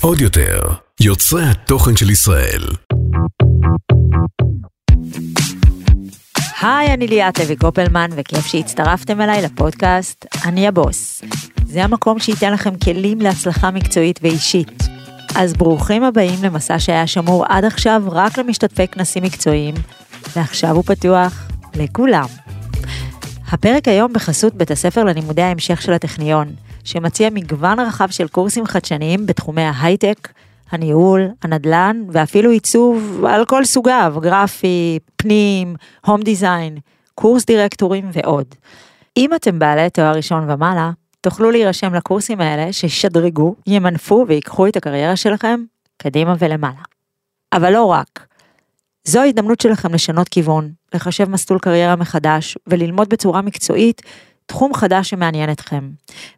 עוד יותר, יוצרי התוכן של ישראל. היי, אני ליאת לוי קופלמן, וכיף שהצטרפתם אליי לפודקאסט "אני הבוס". זה המקום שייתן לכם כלים להצלחה מקצועית ואישית. אז ברוכים הבאים למסע שהיה שמור עד עכשיו רק למשתתפי כנסים מקצועיים, ועכשיו הוא פתוח לכולם. הפרק היום בחסות בית הספר ללימודי ההמשך של הטכניון, שמציע מגוון רחב של קורסים חדשניים בתחומי ההייטק, הניהול, הנדל"ן ואפילו עיצוב על כל סוגיו, גרפי, פנים, הום דיזיין, קורס דירקטורים ועוד. אם אתם בעלי תואר ראשון ומעלה, תוכלו להירשם לקורסים האלה שישדרגו, ימנפו ויקחו את הקריירה שלכם קדימה ולמעלה. אבל לא רק. זו ההזדמנות שלכם לשנות כיוון, לחשב מסלול קריירה מחדש וללמוד בצורה מקצועית תחום חדש שמעניין אתכם.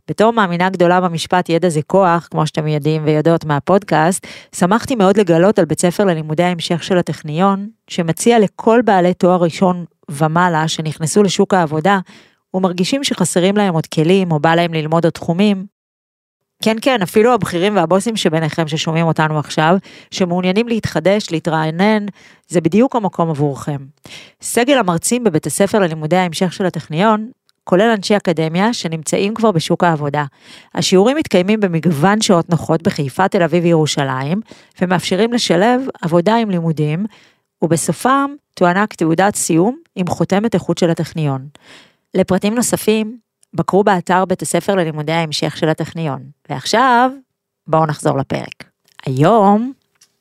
בתור מאמינה גדולה במשפט ידע זה כוח, כמו שאתם יודעים ויודעות מהפודקאסט, שמחתי מאוד לגלות על בית ספר ללימודי ההמשך של הטכניון, שמציע לכל בעלי תואר ראשון ומעלה שנכנסו לשוק העבודה, ומרגישים שחסרים להם עוד כלים או בא להם ללמוד עוד תחומים. כן, כן, אפילו הבכירים והבוסים שביניכם ששומעים אותנו עכשיו, שמעוניינים להתחדש, להתרענן, זה בדיוק המקום עבורכם. סגל המרצים בבית הספר ללימודי ההמשך של הטכניון כולל אנשי אקדמיה שנמצאים כבר בשוק העבודה. השיעורים מתקיימים במגוון שעות נוחות בחיפה, תל אביב וירושלים, ומאפשרים לשלב עבודה עם לימודים, ובסופם תוענק תעודת סיום עם חותמת איכות של הטכניון. לפרטים נוספים, בקרו באתר בית הספר ללימודי ההמשך של הטכניון. ועכשיו, בואו נחזור לפרק. היום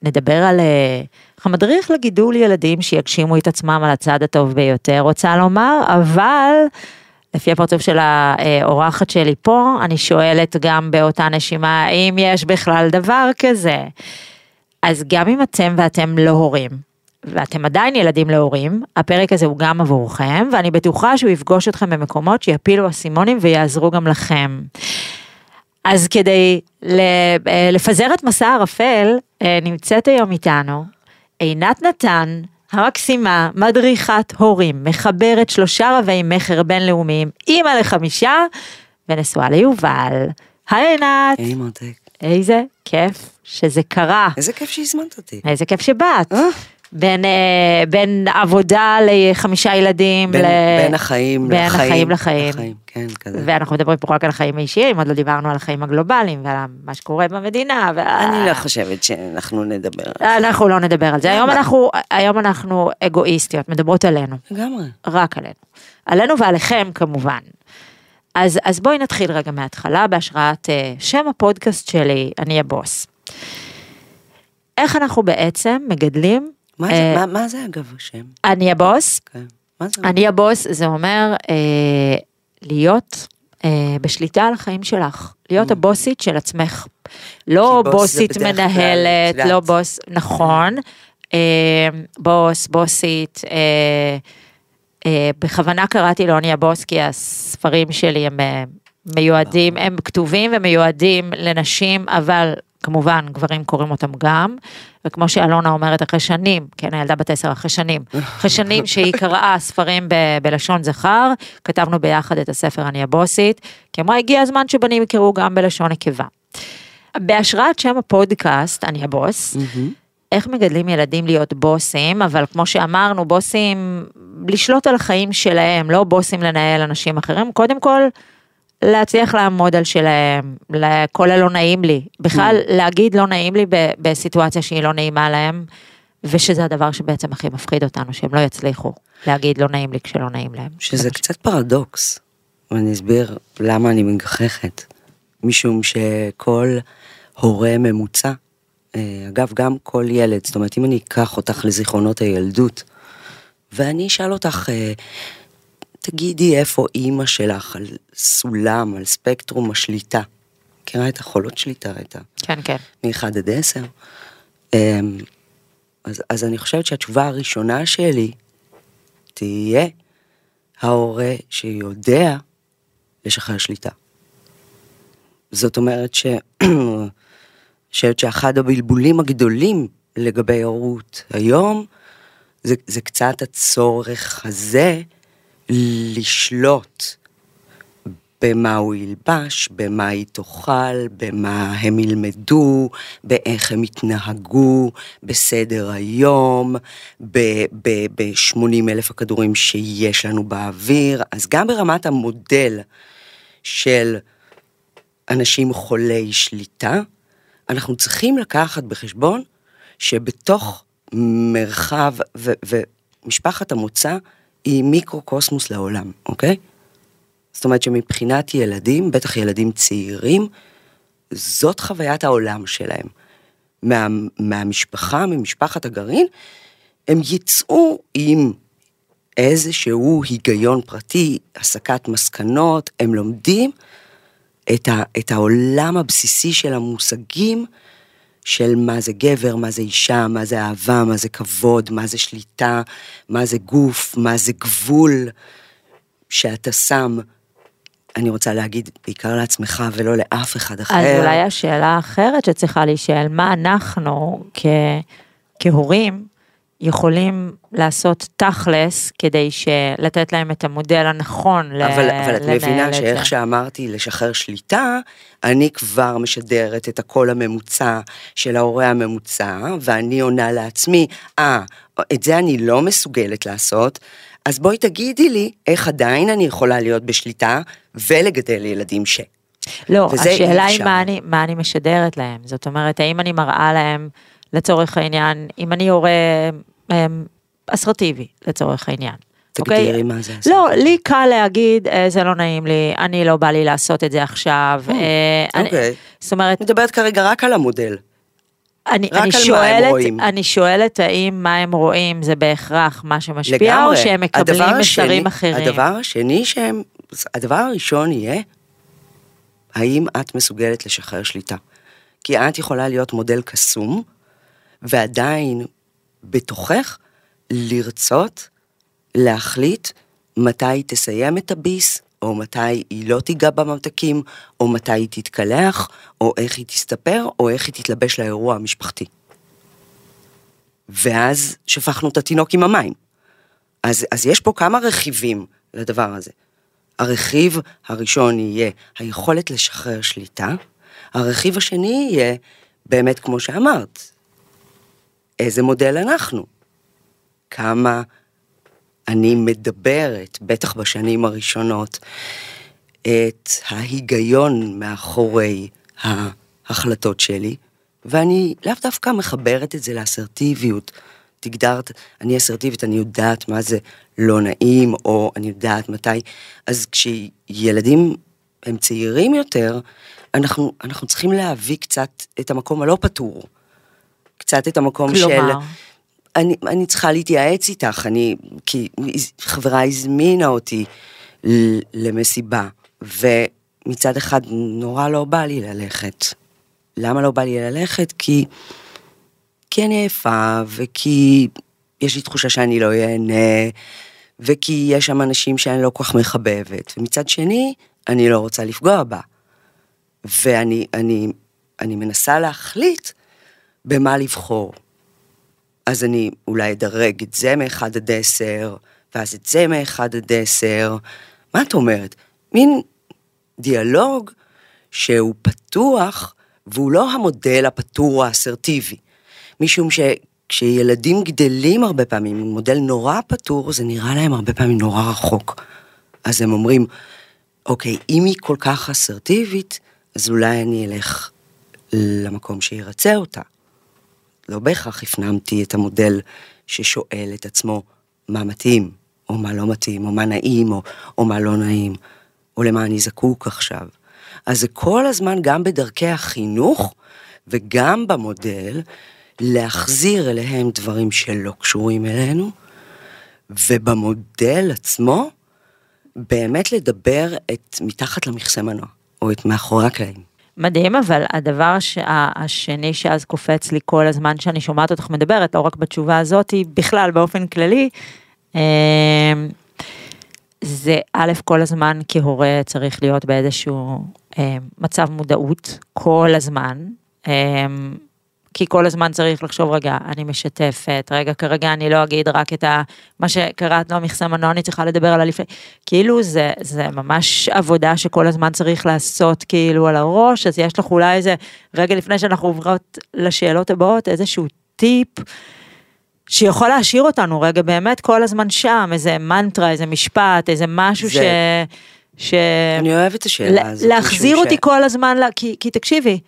נדבר על uh, המדריך לגידול ילדים שיגשימו את עצמם על הצד הטוב ביותר, רוצה לומר, אבל לפי הפרצוף של האורחת שלי פה, אני שואלת גם באותה נשימה, האם יש בכלל דבר כזה? אז גם אם אתם ואתם לא הורים, ואתם עדיין ילדים להורים, הפרק הזה הוא גם עבורכם, ואני בטוחה שהוא יפגוש אתכם במקומות שיפילו אסימונים ויעזרו גם לכם. אז כדי לפזר את מסע הערפל, אה, נמצאת היום איתנו עינת נתן, המקסימה, מדריכת הורים, מחברת שלושה רבי מכר בינלאומיים, אימא לחמישה, ונשואה ליובל. היי עינת. היי מותק. איזה כיף שזה קרה. איזה כיף שהזמנת אותי. איזה כיף שבאת. אה? בין, אה, בין עבודה לחמישה ילדים. בין, ל... בין החיים בין לחיים. החיים לחיים. לחיים, כן, כזה. ואנחנו מדברים פה רק על החיים האישיים, עוד לא דיברנו על החיים הגלובליים ועל מה שקורה במדינה. וה... אני לא חושבת שאנחנו נדבר על זה. אנחנו לא נדבר על זה. היום? אנחנו, היום אנחנו אגואיסטיות, מדברות עלינו. לגמרי. רק עלינו. עלינו ועליכם כמובן. אז, אז בואי נתחיל רגע מההתחלה בהשראת uh, שם הפודקאסט שלי, אני הבוס. איך אנחנו בעצם מגדלים, מה אה, זה, מה, מה זה אגב השם? אני הבוס, כן. מה זה? אני הבוס זה אומר אה, להיות אה, בשליטה על החיים שלך, להיות הבוסית של עצמך. לא Mm. בוסית מנהלת. לא בוס, נכון, אה, בוס, בוסית, אה, אה, בכוונה קראתי לו אני הבוס כי הספרים שלי הם מיועדים, הם כתובים ומיועדים לנשים, אבל כמובן גברים קוראים אותם גם, וכמו שאלונה אומרת אחרי שנים, כן הילדה בת עשר אחרי שנים, אחרי שנים שהיא קראה ספרים ב- בלשון זכר, כתבנו ביחד את הספר אני הבוסית, כי אמרה הגיע הזמן שבנים יקראו גם בלשון נקבה. בהשראת שם הפודקאסט, אני הבוס. איך מגדלים ילדים להיות בוסים, אבל כמו שאמרנו, בוסים לשלוט על החיים שלהם, לא בוסים לנהל אנשים אחרים, קודם כל להצליח לעמוד על שלהם, כל הלא נעים לי, בכלל להגיד לא נעים לי בסיטואציה שהיא לא נעימה להם, ושזה הדבר שבעצם הכי מפחיד אותנו, שהם לא יצליחו להגיד לא נעים לי כשלא נעים להם. שזה קצת פרדוקס, ואני אסביר למה אני מגחכת. משום שכל הורה ממוצע, אה, אגב, גם כל ילד, זאת אומרת, אם אני אקח אותך לזיכרונות הילדות, ואני אשאל אותך, אה, תגידי איפה אימא שלך על סולם, על ספקטרום השליטה. מכירה את החולות שליטה, את ה... כן, כן. מ-1 עד 10. אמ, אז, אז אני חושבת שהתשובה הראשונה שלי תהיה ההורה שיודע לשחרר שליטה. זאת אומרת ש... חושבת שאחד הבלבולים הגדולים לגבי הורות היום, זה, זה קצת הצורך הזה לשלוט במה הוא ילבש, במה היא תאכל, במה הם ילמדו, באיך הם יתנהגו, בסדר היום, ב-80 אלף הכדורים שיש לנו באוויר, אז גם ברמת המודל של אנשים חולי שליטה, אנחנו צריכים לקחת בחשבון שבתוך מרחב ו- ומשפחת המוצא היא מיקרו-קוסמוס לעולם, אוקיי? זאת אומרת שמבחינת ילדים, בטח ילדים צעירים, זאת חוויית העולם שלהם. מה, מהמשפחה, ממשפחת הגרעין, הם יצאו עם איזשהו היגיון פרטי, הסקת מסקנות, הם לומדים את, ה, את העולם הבסיסי של המושגים של מה זה גבר, מה זה אישה, מה זה אהבה, מה זה כבוד, מה זה שליטה, מה זה גוף, מה זה גבול שאתה שם אני רוצה להגיד בעיקר לעצמך ולא לאף אחד אחר. אז אולי השאלה האחרת שצריכה להישאל, מה אנחנו כ... כהורים יכולים לעשות תכלס כדי לתת להם את המודל הנכון אבל, ל... אבל את מבינה שאיך זה. שאמרתי לשחרר שליטה, אני כבר משדרת את הקול הממוצע של ההורה הממוצע, ואני עונה לעצמי, אה, ah, את זה אני לא מסוגלת לעשות, אז בואי תגידי לי איך עדיין אני יכולה להיות בשליטה ולגדל ילדים ש... לא, השאלה היא מה אני, מה אני משדרת להם. זאת אומרת, האם אני מראה להם, לצורך העניין, אם אני הורה אסרטיבי, לצורך העניין. תגדירי okay? אוקיי? מה זה לא, לי קל להגיד, אה, זה לא נעים לי, אני לא בא לי לעשות את זה עכשיו. אה, אוקיי. זאת אומרת... מדברת כרגע רק על המודל. אני, אני שואלת, אני שואלת האם מה הם רואים זה בהכרח מה שמשפיע, לגמרי. או שהם מקבלים מסרים אחרים. הדבר השני שהם, הדבר הראשון יהיה, האם את מסוגלת לשחרר שליטה? כי את יכולה להיות מודל קסום, ועדיין בתוכך לרצות להחליט מתי היא תסיים את הביס, או מתי היא לא תיגע בממתקים, או מתי היא תתקלח, או איך היא תסתפר, או איך היא תתלבש לאירוע המשפחתי. ואז שפכנו את התינוק עם המים. אז, אז יש פה כמה רכיבים לדבר הזה. הרכיב הראשון יהיה היכולת לשחרר שליטה, הרכיב השני יהיה, באמת כמו שאמרת, איזה מודל אנחנו. כמה אני מדברת, בטח בשנים הראשונות, את ההיגיון מאחורי ההחלטות שלי, ואני לאו דווקא מחברת את זה לאסרטיביות. תגדרת, אני אסרטיבית, אני יודעת מה זה לא נעים, או אני יודעת מתי. אז כשילדים הם צעירים יותר, אנחנו, אנחנו צריכים להביא קצת את המקום הלא פתור. קצת את המקום כלומר? של... אני, אני צריכה להתייעץ איתך, אני, כי חברה הזמינה אותי למסיבה, ומצד אחד נורא לא בא לי ללכת. למה לא בא לי ללכת? כי, כי אני עייפה, וכי יש לי תחושה שאני לא אהנה, וכי יש שם אנשים שאני לא כל כך מחבבת, ומצד שני, אני לא רוצה לפגוע בה. ואני אני, אני מנסה להחליט במה לבחור. אז אני אולי אדרג את זה מ-1 עד 10, ואז את זה מ-1 עד 10. מה את אומרת? מין דיאלוג שהוא פתוח, והוא לא המודל הפתור האסרטיבי. משום שכשילדים גדלים הרבה פעמים עם מודל נורא פתור, זה נראה להם הרבה פעמים נורא רחוק. אז הם אומרים, אוקיי, אם היא כל כך אסרטיבית, אז אולי אני אלך למקום שירצה אותה. לא בהכרח הפנמתי את המודל ששואל את עצמו מה מתאים, או מה לא מתאים, או מה נעים, או, או מה לא נעים, או למה אני זקוק עכשיו. אז זה כל הזמן גם בדרכי החינוך וגם במודל להחזיר אליהם דברים שלא קשורים אלינו, ובמודל עצמו באמת לדבר את מתחת למכסה מנוע, או את מאחורי הקלעים. מדהים, אבל הדבר הש... השני שאז קופץ לי כל הזמן שאני שומעת אותך מדברת, לא רק בתשובה הזאת, בכלל באופן כללי, אמ, זה א', כל הזמן כהורה צריך להיות באיזשהו אמ, מצב מודעות, כל הזמן. כי כל הזמן צריך לחשוב, רגע, אני משתפת, רגע, כרגע אני לא אגיד רק את ה... מה שקראת לו מכסה מנוע, אני צריכה לדבר על הלפני. כאילו זה, זה ממש עבודה שכל הזמן צריך לעשות כאילו על הראש, אז יש לך אולי איזה, רגע לפני שאנחנו עוברות לשאלות הבאות, איזשהו טיפ. שיכול להשאיר אותנו רגע באמת כל הזמן שם, איזה מנטרה, איזה משפט, איזה משהו זה- ש... ש... אני אוהבת את השאלה הזאת. להחזיר אותי ש- כל הזמן, ל- כי, כי תקשיבי,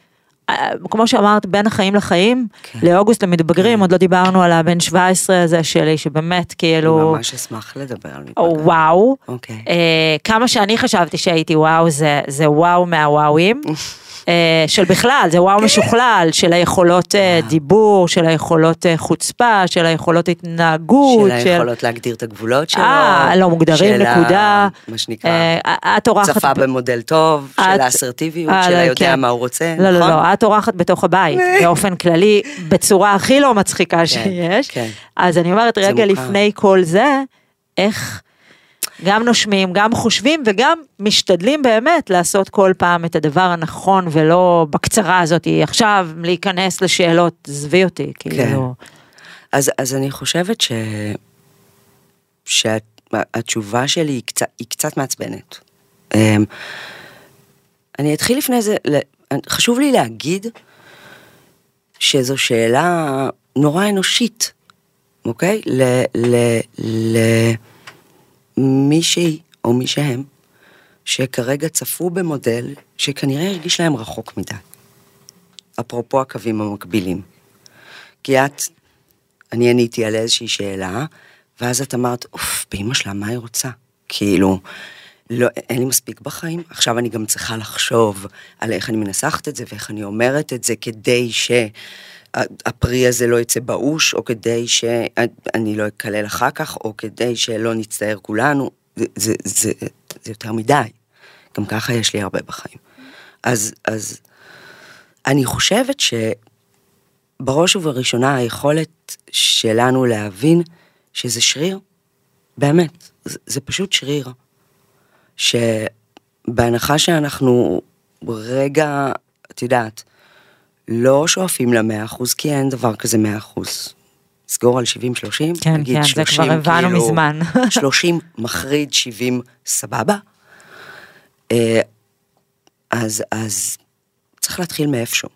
כמו שאמרת, בין החיים לחיים, כן. לאוגוסט למתבגרים, עוד לא דיברנו על הבן 17 הזה שלי, שבאמת אני כאילו, ממש אשמח לדבר על או, מתבגר. וואו, אוקיי. אה, כמה שאני חשבתי שהייתי וואו, זה, זה וואו מהוואוים. אה, של בכלל, זה וואו משוכלל, של היכולות אה, דבור, של היכולות אה, חוצפה, של היכולות התנהגות, של היכולות להגדיר את הגבולות שלו. אה, לא מוגדרים, נקודה. מה שנקרא, אה, את אורחת... צפה במודל טוב, של האסרטיביות, אה, של לא, היודע כן. מה הוא רוצה, לא, לא, נכון? לא, את אורחת בתוך הבית, באופן כללי, בצורה הכי לא מצחיקה שיש. כן. אז אני אומרת, רגע. לפני כל זה, איך גם נושמים, גם חושבים וגם משתדלים באמת לעשות כל פעם את הדבר הנכון ולא בקצרה הזאת, עכשיו להיכנס לשאלות, עזבי אותי, כאילו. אז, אז אני חושבת ש... שהתשובה שלי היא קצת, היא קצת מעצבנת. אמ, אני אתחיל לפני זה, חשוב לי להגיד שזו שאלה נורא אנושית, אוקיי? ל... ל... ל... מישהי או מי שהם, שכרגע צפו במודל שכנראה הרגיש להם רחוק מדי. אפרופו הקווים המקבילים. כי את, אני עניתי על איזושהי שאלה, ואז את אמרת, אוף, באמא שלה, מה היא רוצה? כאילו, לא, אין לי מספיק בחיים, עכשיו אני גם צריכה לחשוב על איך אני מנסחת את זה ואיך אני אומרת את זה כדי שהפרי הזה לא יצא באוש, או כדי שאני לא אקלל אחר כך, או כדי שלא נצטער כולנו, זה, זה, זה, זה יותר מדי. גם ככה יש לי הרבה בחיים. אז, אז אני חושבת שבראש ובראשונה היכולת שלנו להבין שזה שריר, באמת, זה, זה פשוט שריר. שבהנחה שאנחנו רגע, את יודעת, לא שואפים למאה אחוז, כי אין דבר כזה מאה אחוז. סגור על 70-30, כן, נגיד כן, זה 30, כבר הבנו כאילו, מזמן. 30 מחריד, 70 סבבה. אה, אז, אז צריך להתחיל מאיפשהו.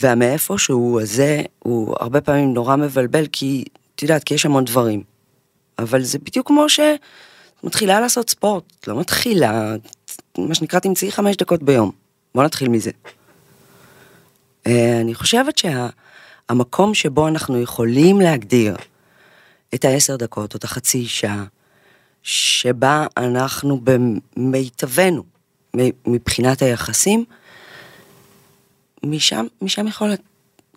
והמאיפשהו הזה הוא הרבה פעמים נורא מבלבל, כי, את יודעת, כי יש המון דברים. אבל זה בדיוק כמו שאת מתחילה לעשות ספורט, לא מתחילה, מה שנקרא, תמצאי חמש דקות ביום. בוא נתחיל מזה. אה, אני חושבת שהמקום שבו אנחנו יכולים להגדיר את העשר דקות או את החצי שעה, שבה אנחנו במיטבנו מבחינת היחסים, משם, משם יכול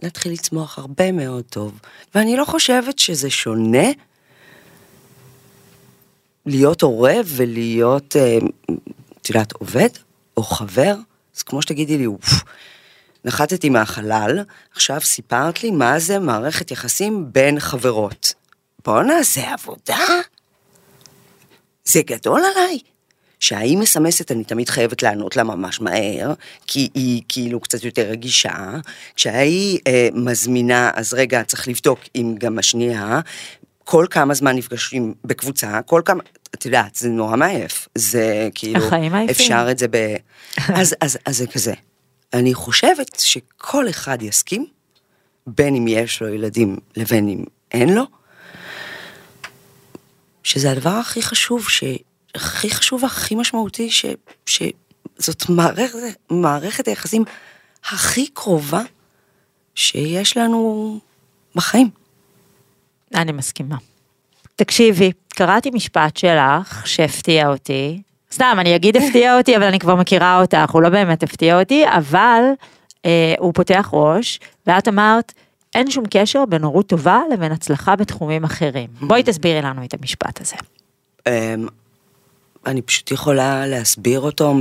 להתחיל לצמוח הרבה מאוד טוב. ואני לא חושבת שזה שונה להיות הורה ולהיות, אה, את יודעת, עובד או חבר. אז כמו שתגידי לי, אוף, נחתתי מהחלל, עכשיו סיפרת לי מה זה מערכת יחסים בין חברות. בוא נעשה עבודה. זה גדול עליי. שהאם מסמסת אני תמיד חייבת לענות לה ממש מהר, כי היא כאילו קצת יותר רגישה. כשההיא אה, מזמינה, אז רגע, צריך לבדוק אם גם השנייה. כל כמה זמן נפגשים בקבוצה, כל כמה, את יודעת, זה נורא מעייף. זה כאילו. אפשר את זה ב... אז, אז, אז זה כזה. אני חושבת שכל אחד יסכים, בין אם יש לו ילדים לבין אם אין לו, שזה הדבר הכי חשוב, ש... הכי חשוב והכי משמעותי, ש... שזאת מערכת, מערכת היחסים הכי קרובה שיש לנו בחיים. אני מסכימה. תקשיבי, קראתי משפט שלך שהפתיע אותי. סתם, אני אגיד הפתיע אותי, אבל אני כבר מכירה אותך, הוא לא באמת הפתיע אותי, אבל אה, הוא פותח ראש, ואת אמרת, אין שום קשר בין הורות טובה לבין הצלחה בתחומים אחרים. בואי תסבירי לנו את המשפט הזה. אמ, אני פשוט יכולה להסביר אותו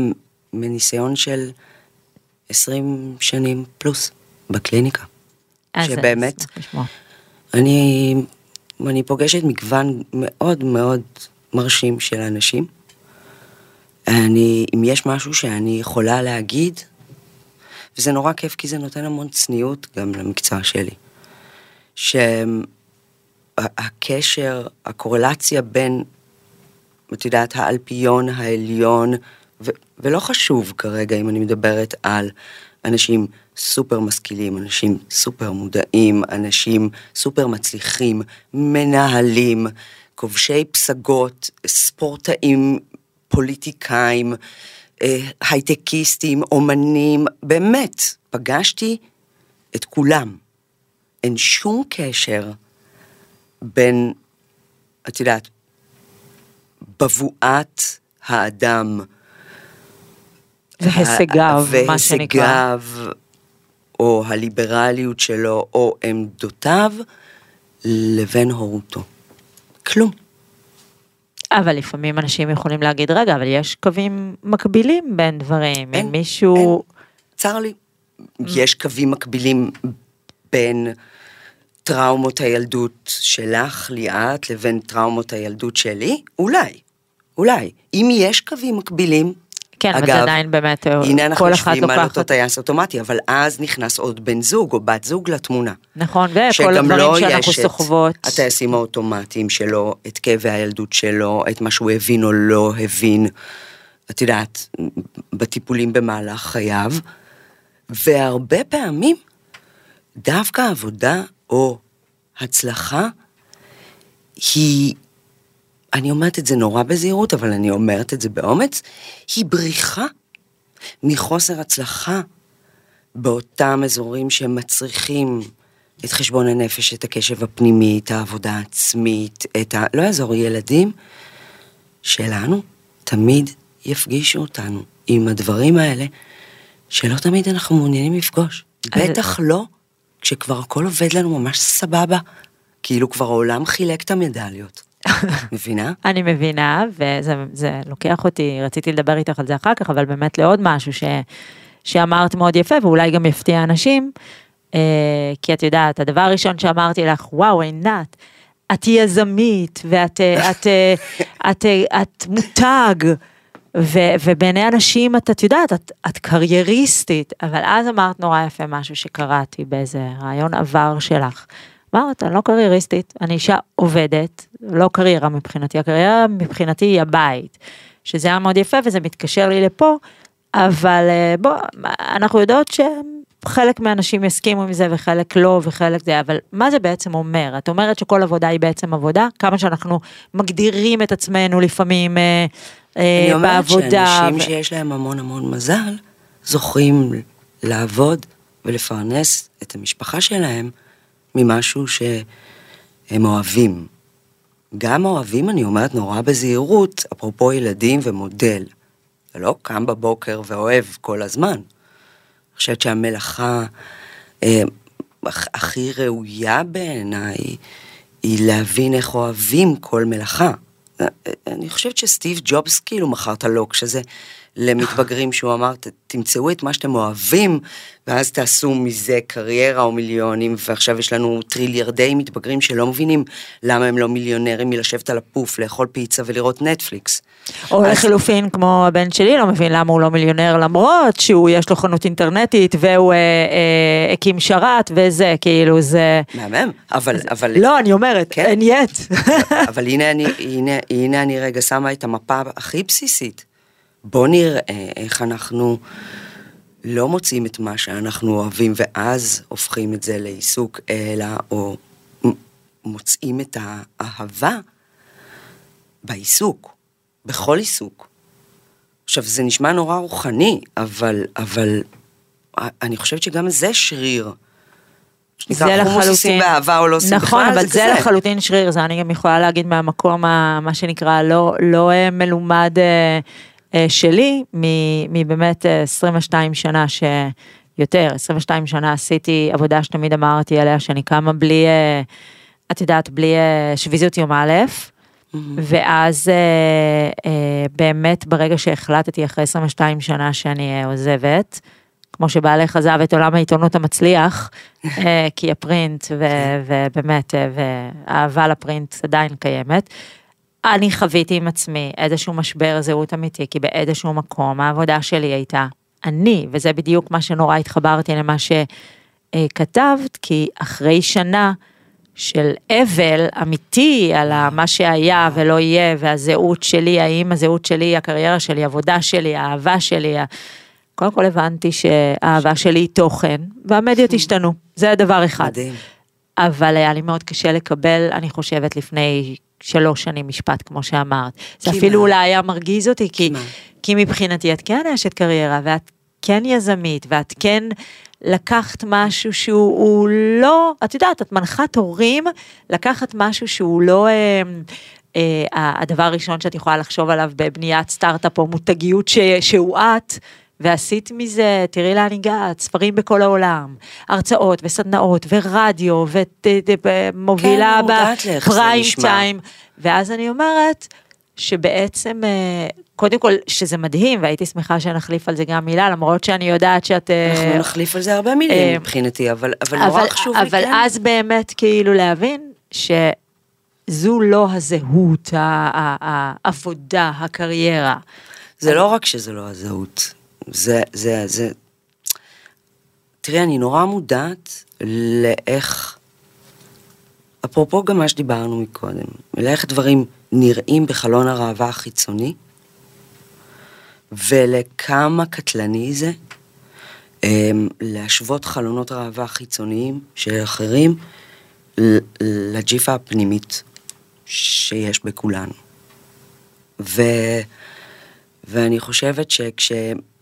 מניסיון של 20 שנים פלוס בקליניקה. שבאמת. אני, אני פוגשת מגוון מאוד מאוד מרשים של אנשים. אני, אם יש משהו שאני יכולה להגיד, וזה נורא כיף כי זה נותן המון צניעות גם למקצוע שלי. שהקשר, הקורלציה בין, את יודעת, האלפיון העליון, ו- ולא חשוב כרגע אם אני מדברת על אנשים סופר משכילים, אנשים סופר מודעים, אנשים סופר מצליחים, מנהלים, כובשי פסגות, ספורטאים, פוליטיקאים, אה, הייטקיסטים, אומנים, באמת, פגשתי את כולם. אין שום קשר בין, את יודעת, בבואת האדם. והישגיו, מה שנקרא. והישגיו, או הליברליות שלו, או עמדותיו, לבין הורותו. כלום. אבל לפעמים אנשים יכולים להגיד, רגע, אבל יש קווים מקבילים בין דברים. אין, אם מישהו... אין. צר לי. יש קווים מקבילים בין טראומות הילדות שלך, ליאת, לבין טראומות הילדות שלי? אולי. אולי. אם יש קווים מקבילים, כן, אבל אגב, זה עדיין באמת, אה, הנה אנחנו יושבים על אותו. טייס אוטומטי, אבל אז נכנס עוד בן זוג או בת זוג לתמונה. נכון, וכל הדברים לא שאנחנו יש את סוחבות. הטייסים האוטומטיים שלו, את כאבי הילדות שלו, את מה שהוא הבין או לא הבין, את יודעת, בטיפולים במהלך חייו, והרבה פעמים דווקא עבודה או הצלחה היא, אני אומרת את זה נורא בזהירות, אבל אני אומרת את זה באומץ, היא בריחה מחוסר הצלחה באותם אזורים שמצריכים את חשבון הנפש, את הקשב הפנימי, את העבודה העצמית, את ה... לא יעזור, ילדים שלנו תמיד יפגישו אותנו עם הדברים האלה, שלא תמיד אנחנו מעוניינים לפגוש. בטח לא כשכבר הכל עובד לנו ממש סבבה, כאילו כבר העולם חילק את המדליות. מבינה? אני מבינה, וזה זה לוקח אותי, רציתי לדבר איתך על זה אחר כך, אבל באמת לעוד משהו ש, שאמרת מאוד יפה, ואולי גם יפתיע אנשים, אה, כי את יודעת, הדבר הראשון שאמרתי לך, וואו, עינת, את יזמית, ואת אה, את, אה, את, אה, את מותג, ו, ובעיני אנשים את, את יודעת, את, את קרייריסטית, אבל אז אמרת נורא יפה משהו שקראתי באיזה רעיון עבר שלך. אמרת, אני לא קרייריסטית, אני אישה עובדת, לא קריירה מבחינתי, הקריירה מבחינתי היא הבית, שזה היה מאוד יפה וזה מתקשר לי לפה, אבל אה, בוא, אנחנו יודעות שחלק מהאנשים יסכימו עם זה וחלק לא וחלק זה, אבל מה זה בעצם אומר? את אומרת שכל עבודה היא בעצם עבודה, כמה שאנחנו מגדירים את עצמנו לפעמים אה, אה, אני אומרת בעבודה. שאנשים ו- שיש להם המון המון מזל, זוכים לעבוד ולפרנס את המשפחה שלהם ממשהו שהם אוהבים. גם אוהבים, אני אומרת נורא בזהירות, אפרופו ילדים ומודל. אתה לא קם בבוקר ואוהב כל הזמן. אני חושבת שהמלאכה אה, הכ- הכי ראויה בעיניי היא להבין איך אוהבים כל מלאכה. אה, אה, אני חושבת שסטיב ג'ובס כאילו מכר את הלוקש הזה למתבגרים שהוא אמר, "ת- תמצאו את מה שאתם אוהבים, ואז תעשו מזה קריירה או מיליונים, ועכשיו יש לנו טריליארדי מתבגרים שלא מבינים למה הם לא מיליונרים מלשבת על הפוף, לאכול פיצה ולראות נטפליקס. או אז- לחילופין, כמו הבן שלי, לא מבין למה הוא לא מיליונר, למרות שהוא, יש לו חנות אינטרנטית, והוא אה, אה, הקים שרת, וזה, כאילו, זה... מהמם, אבל, אבל, לא, אני אומרת, כן. אין יט. אבל הנה אני, הנה, הנה אני רגע שמה את המפה הכי בסיסית. בוא נראה איך אנחנו לא מוצאים את מה שאנחנו אוהבים, ואז הופכים את זה לעיסוק, אלא או מוצאים את האהבה בעיסוק, בכל עיסוק. עכשיו, זה נשמע נורא רוחני, אבל, אבל אני חושבת שגם זה שריר. זה עושים לחלוטין, באהבה או לא עושים נכון, בכלל, אבל זה כזה. לחלוטין שריר, זה אני גם יכולה להגיד מהמקום, ה- מה שנקרא, לא, לא אה, מלומד אה, אה, שלי, מ- מבאמת אה, 22 שנה ש... יותר, 22 שנה עשיתי עבודה שתמיד אמרתי עליה, שאני קמה בלי, אה, את יודעת, בלי אה, שביזיות יום א', ואז אה, אה, באמת ברגע שהחלטתי אחרי 22 שנה שאני אה, עוזבת, כמו שבעלך עזב את עולם העיתונות המצליח, אה, כי הפרינט ו- ובאמת, אה, והאהבה לפרינט עדיין קיימת. אני חוויתי עם עצמי איזשהו משבר זהות אמיתי, כי באיזשהו מקום העבודה שלי הייתה, אני, וזה בדיוק מה שנורא התחברתי למה שכתבת, כי אחרי שנה של אבל אמיתי על מה שהיה ולא יהיה, והזהות שלי, האם הזהות שלי, הקריירה שלי, העבודה שלי, האהבה שלי, קודם כל הבנתי שהאהבה שלי היא תוכן, והמדיות השתנו, זה הדבר אחד. מדהים. אבל היה לי מאוד קשה לקבל, אני חושבת, לפני שלוש שנים משפט, כמו שאמרת. זה. אפילו אולי היה מרגיז אותי, כי. כי מבחינתי את כן אשת קריירה, ואת כן יזמית, ואת כן לקחת משהו שהוא הוא לא, את יודעת, את מנחת הורים לקחת משהו שהוא לא... אה, אה, הדבר הראשון שאת יכולה לחשוב עליו בבניית סטארט-אפ או מותגיות ש, שהוא את, ועשית מזה, תראי לאן הגעת, ספרים בכל העולם, הרצאות וסדנאות ורדיו ומובילה כן, בפריים. טיים, ואז אני אומרת שבעצם, אה, קודם כל שזה מדהים והייתי שמחה שנחליף על זה גם מילה, למרות שאני יודעת שאת... אה, אנחנו נחליף על זה הרבה אה, מילים מבחינתי, אבל אבל נורא אבל, חשוב לי, אבל כן. אז באמת כאילו להבין שזו לא הזהות, העבודה, הקריירה. זה לא רק שזה לא הזהות, זה, זה, זה... תראי, אני נורא מודעת לאיך, אפרופו גם מה שדיברנו מקודם, לאיך דברים נראים בחלון הראווה החיצוני, ולכמה קטלני זה אמ, להשוות חלונות ראווה חיצוניים של אחרים לג'יפה הפנימית שיש בכולנו. ו... ואני חושבת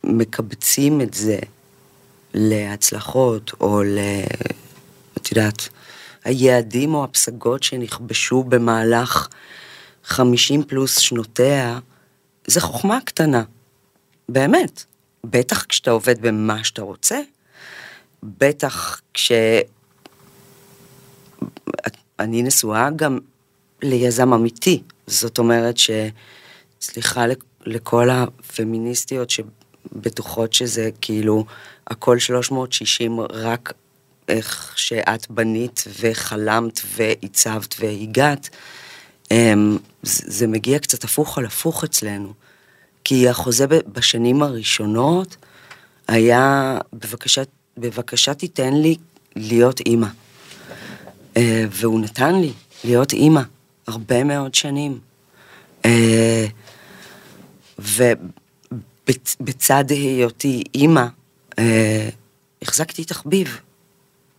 שכשמקבצים את זה להצלחות, או ל... את יודעת, היעדים או הפסגות שנכבשו במהלך 50 פלוס שנותיה, זה חוכמה קטנה. באמת. בטח כשאתה עובד במה שאתה רוצה, בטח כש... אני נשואה גם ליזם אמיתי. זאת אומרת ש... סליחה לכ- לכל הפמיניסטיות שבטוחות שזה כאילו הכל 360 רק איך שאת בנית וחלמת ועיצבת והגעת. אמ, זה מגיע קצת הפוך על הפוך אצלנו. כי החוזה בשנים הראשונות היה, בבקשה, בבקשה תיתן לי להיות אימא. אה, והוא נתן לי להיות אימא הרבה מאוד שנים. אה, ובצד היותי אימא, אה, החזקתי תחביב,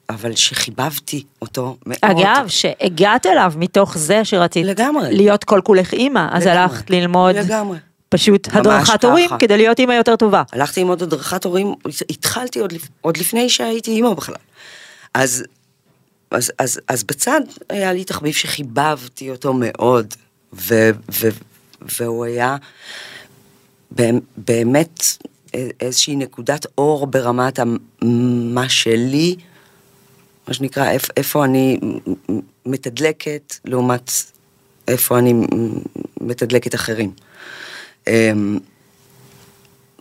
אבל שחיבבתי אותו מאוד. אגב, שהגעת אליו מתוך זה שרצית לגמרי. להיות כל כולך אימא, אז לגמרי. הלכת ללמוד לגמרי. פשוט הדרכת הורים ככה. כדי להיות אימא יותר טובה. הלכתי עוד הדרכת הורים, התחלתי עוד, עוד לפני שהייתי אימא בכלל. אז, אז, אז, אז בצד היה לי תחביב שחיבבתי אותו מאוד, ו, ו, והוא היה באמת- באמת איזושהי נקודת אור ברמת מה שלי, מה שנקרא, איפ, איפה אני מתדלקת לעומת איפה אני מתדלקת אחרים. אמ,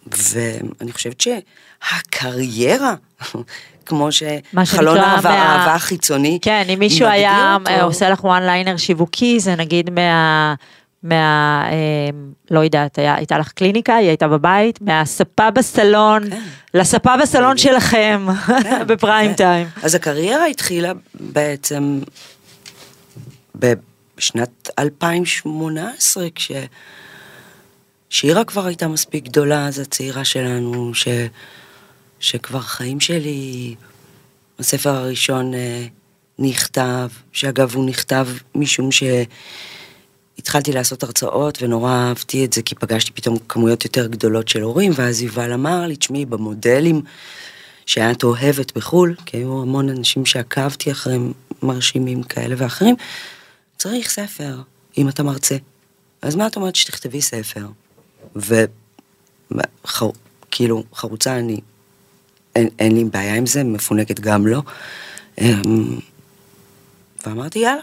ואני חושבת שהקריירה, כמו שחלון האהבה מה- האהבה החיצוני, כן, אם מישהו היה. אה, עושה לך וואן ליינר שיווקי, זה נגיד מה... מה... אה, לא יודעת, היה- הייתה לך קליניקה, היא הייתה בבית, מהספה בסלון, כן. לספה בסלון שלכם, כן, בפריים כן. טיים. אז הקריירה התחילה בעצם בשנת 2018, כש... שירה כבר הייתה מספיק גדולה, אז הצעירה שלנו, ש... שכבר חיים שלי, הספר הראשון אה, נכתב, שאגב הוא נכתב משום שהתחלתי לעשות הרצאות ונורא אהבתי את זה, כי פגשתי פתאום כמויות יותר גדולות של הורים, ואז יובל אמר לי, תשמעי, במודלים שאת אוהבת בחו"ל, כי היו המון אנשים שעקבתי אחריהם, מרשימים כאלה ואחרים, צריך ספר, אם אתה מרצה. אז מה את אומרת שתכתבי ספר? וכאילו, חרוצה אני, אין, אין לי בעיה עם זה, מפונקת גם לא. אמ, ואמרתי, יאללה,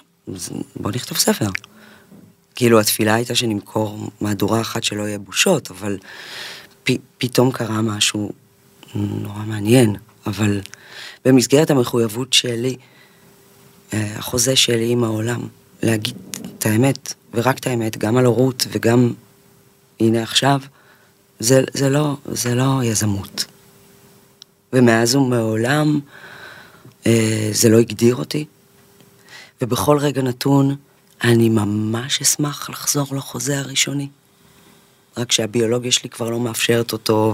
בוא נכתוב ספר. כאילו, התפילה הייתה שנמכור מהדורה אחת שלא יהיה בושות, אבל פ, פתאום קרה משהו נורא מעניין. אבל במסגרת המחויבות שלי, אה, החוזה שלי עם העולם, להגיד את האמת, ורק את האמת, גם על הורות וגם הנה עכשיו, זה, זה, לא, זה לא יזמות. ומאז ומעולם אה, זה לא הגדיר אותי, ובכל רגע נתון אני ממש אשמח לחזור לחוזה הראשוני. רק שהביולוגיה שלי כבר לא מאפשרת אותו,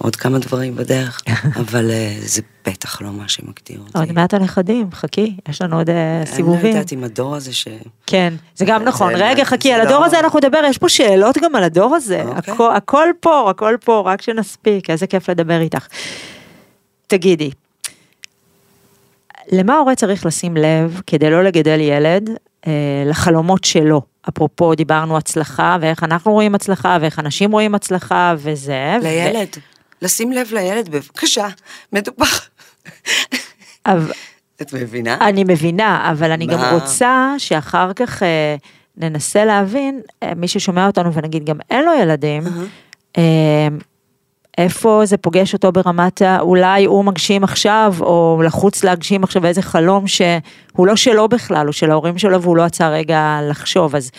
ועוד כמה דברים בדרך, אבל אה, זה בטח לא מה שמגדיר אותי. עוד מעט הנכדים, חכי, יש לנו עוד אה, אני לא סיבובים. יודעת אם הדור הזה ש... כן, זה גם נכון. זה- רגע, חכי, על לא- הדור הזה אנחנו נדבר, יש פה שאלות גם על הדור הזה. אוקיי. הכל- פה, הכל פה, רק שנספיק, איזה כיף לדבר איתך. תגידי, למה הורה צריך לשים לב כדי לא לגדל ילד לחלומות שלו? אפרופו, דיברנו הצלחה, ואיך אנחנו רואים הצלחה, ואיך אנשים רואים הצלחה, וזה. ו- לילד. לשים לב לילד, בבקשה, מדופח. אבל- את מבינה? אני מבינה, אבל אני גם מה? רוצה שאחר כך אה, ננסה להבין, אה, מי ששומע אותנו ונגיד גם אין לו ילדים, אה, איפה זה פוגש אותו ברמת ה... אולי הוא מגשים עכשיו, או לחוץ להגשים עכשיו איזה חלום שהוא לא שלו בכלל, הוא של ההורים שלו והוא לא עצר רגע לחשוב. אז,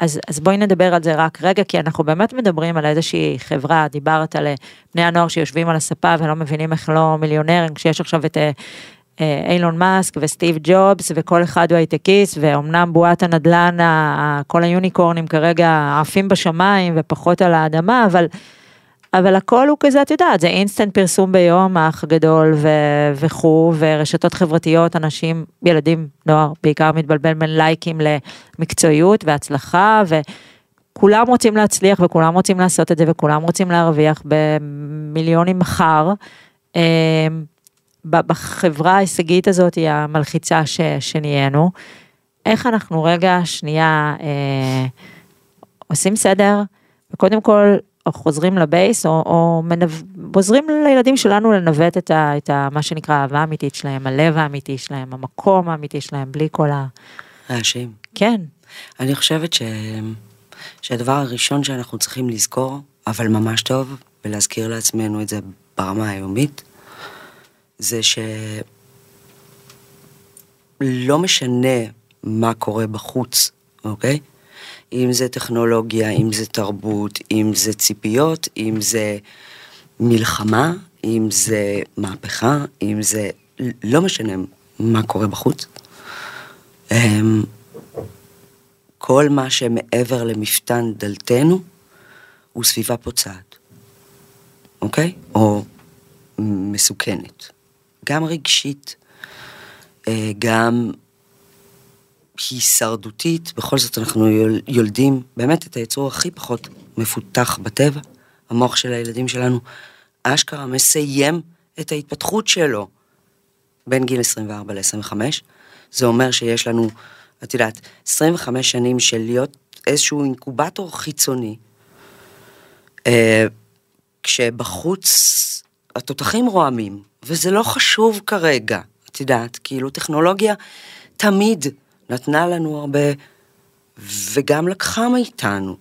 אז, אז בואי נדבר על זה רק רגע, כי אנחנו באמת מדברים על איזושהי חברה, דיברת על אה, בני הנוער שיושבים על הספה ולא מבינים איך לא מיליונרים, כשיש עכשיו את... אה, אה, אילון מאסק וסטיב ג'ובס וכל אחד הוא הייטקיסט ואומנם בועת הנדל"ן, כל היוניקורנים כרגע עפים בשמיים ופחות על האדמה, אבל, אבל הכל הוא כזה, את יודעת, זה אינסטנט פרסום ביום, האח הגדול ו- וכו', ורשתות חברתיות, אנשים, ילדים, נוער, בעיקר מתבלבל בין לייקים למקצועיות והצלחה, וכולם רוצים להצליח וכולם רוצים לעשות את זה וכולם רוצים להרוויח במיליונים מחר. אמ, בחברה ההישגית הזאת, המלחיצה ש, שנהיינו, איך אנחנו רגע שנייה אה, עושים סדר, וקודם כל או חוזרים לבייס, או, או מנו... עוזרים לילדים שלנו לנווט את, ה, את ה, מה שנקרא האהבה האמיתית שלהם, הלב האמיתי שלהם, המקום האמיתי שלהם, בלי כל ה... רעשים. כן, אני חושבת ש... שהדבר הראשון שאנחנו צריכים לזכור, אבל ממש טוב, ולהזכיר לעצמנו את זה ברמה היומית, זה שלא משנה מה קורה בחוץ, אוקיי? אם זה טכנולוגיה, אם זה תרבות, אם זה ציפיות, אם זה מלחמה, אם זה מהפכה, אם זה... לא משנה מה קורה בחוץ. אמ, כל מה שמעבר למפתן דלתנו הוא סביבה פוצעת, אוקיי? או מסוכנת. גם רגשית, אה, גם הישרדותית, בכל זאת אנחנו יול- יולדים באמת את היצור הכי פחות מפותח בטבע. המוח של הילדים שלנו אשכרה מסיים את ההתפתחות שלו בין גיל 24 ל-25. זה אומר שיש לנו, את יודעת, 25 שנים של להיות איזשהו אינקובטור חיצוני, אה, כשבחוץ התותחים רועמים, וזה לא חשוב כרגע, את יודעת, כאילו טכנולוגיה תמיד נתנה לנו הרבה, וגם לקחה מאיתנו.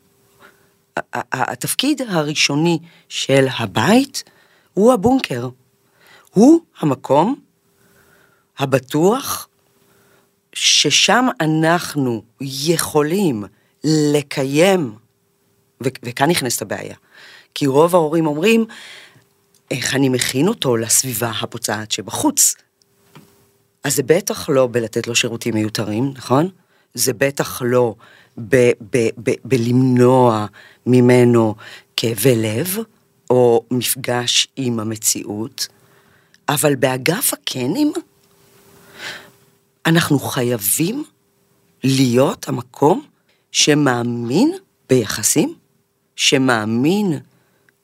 התפקיד הראשוני של הבית הוא הבונקר. הוא המקום הבטוח ששם אנחנו יכולים לקיים, ו- וכאן נכנסת הבעיה, כי רוב ההורים אומרים, איך אני מכין אותו לסביבה הפוצעת שבחוץ? אז זה בטח לא בלתת לו שירותים מיותרים, נכון? זה בטח לא בלמנוע ממנו כאבי לב, או מפגש עם המציאות, אבל באגף הקנים, אנחנו חייבים להיות המקום שמאמין ביחסים, שמאמין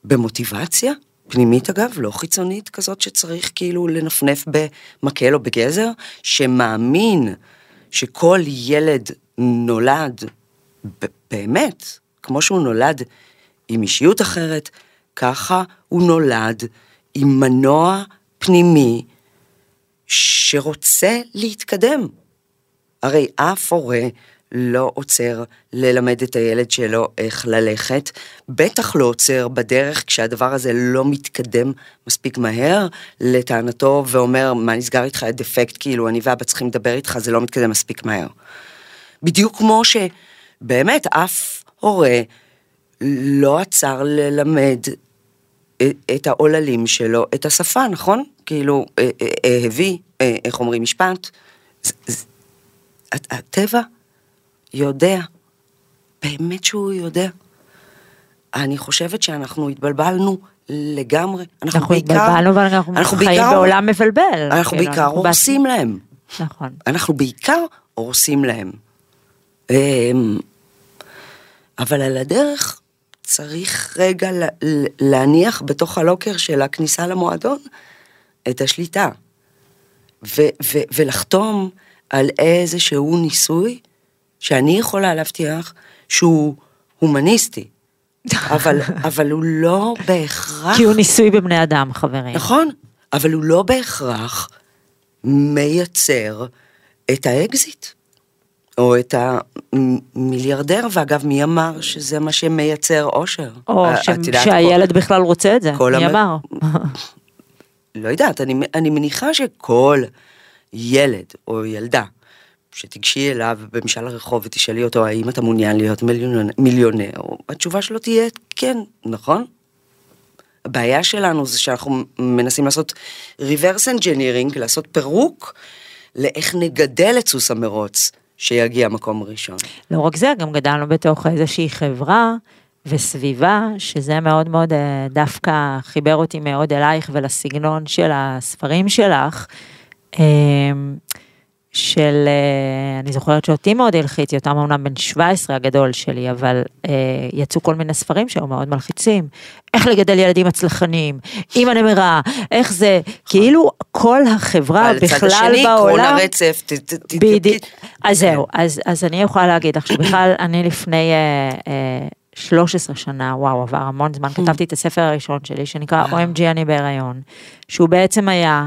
במוטיבציה, פנימית אגב, לא חיצונית כזאת שצריך כאילו לנפנף במקל או בגזר, שמאמין שכל ילד נולד באמת, כמו שהוא נולד עם אישיות אחרת, ככה הוא נולד עם מנוע פנימי שרוצה להתקדם. הרי אף הורה לא עוצר ללמד את הילד שלו איך ללכת, בטח לא עוצר בדרך כשהדבר הזה לא מתקדם מספיק מהר לטענתו ואומר, מה נסגר איתך, דפקט, כאילו אני ואבא צריכים לדבר איתך, זה לא מתקדם מספיק מהר. בדיוק כמו שבאמת אף הורה לא עצר ללמד את העוללים שלו את השפה, נכון? כאילו, הביא, איך אומרים משפט? הטבע יודע, באמת שהוא יודע. אני חושבת שאנחנו התבלבלנו לגמרי. אנחנו, אנחנו בעיקר, התבלבלנו ואנחנו אנחנו חיים בעיקר, בעולם מבלבל. אנחנו כאילו, בעיקר הורסים להם. נכון. אנחנו בעיקר הורסים להם. אמ, אבל על הדרך צריך רגע להניח בתוך הלוקר של הכניסה למועדון את השליטה. ו- ו- ולחתום על איזשהו ניסוי שאני יכולה להבטיח שהוא הומניסטי. אבל, אבל הוא לא בהכרח... כי הוא ניסוי בבני אדם, חברים. נכון, אבל הוא לא בהכרח מייצר את האקזיט. או את המיליארדר, ואגב, מי אמר שזה מה שמייצר אושר? או ש... שהילד פה... בכלל רוצה את זה, מי המ... אמר? לא יודעת, אני, אני מניחה שכל ילד או ילדה שתיגשי אליו במשאל הרחוב ותשאלי אותו האם אתה מעוניין להיות מיליונר, מיליונר, התשובה שלו תהיה כן, נכון? הבעיה שלנו זה שאנחנו מנסים לעשות reverse engineering, לעשות פירוק לאיך נגדל את סוס המרוץ. שיגיע מקום ראשון. לא רק זה, גם גדלנו בתוך איזושהי חברה וסביבה, שזה מאוד מאוד אה, דווקא חיבר אותי מאוד אלייך ולסגנון של הספרים שלך. של, אה, אני זוכרת שאותי מאוד הלחיץ, יותם אמנם בן 17 הגדול שלי, אבל אה, יצאו כל מיני ספרים שהיו מאוד מלחיצים. איך לגדל ילדים הצלחניים, עם הנמרה, איך זה, כאילו כל החברה בכלל בעולם... על הצד השני, קרון הרצף, בדיוק. אז זהו, אז אני יכולה להגיד לך שבכלל, אני לפני... 13 אה, שנה, וואו, עבר המון זמן, כתבתי את הספר הראשון שלי, שנקרא OMG אני בהיריון, שהוא בעצם היה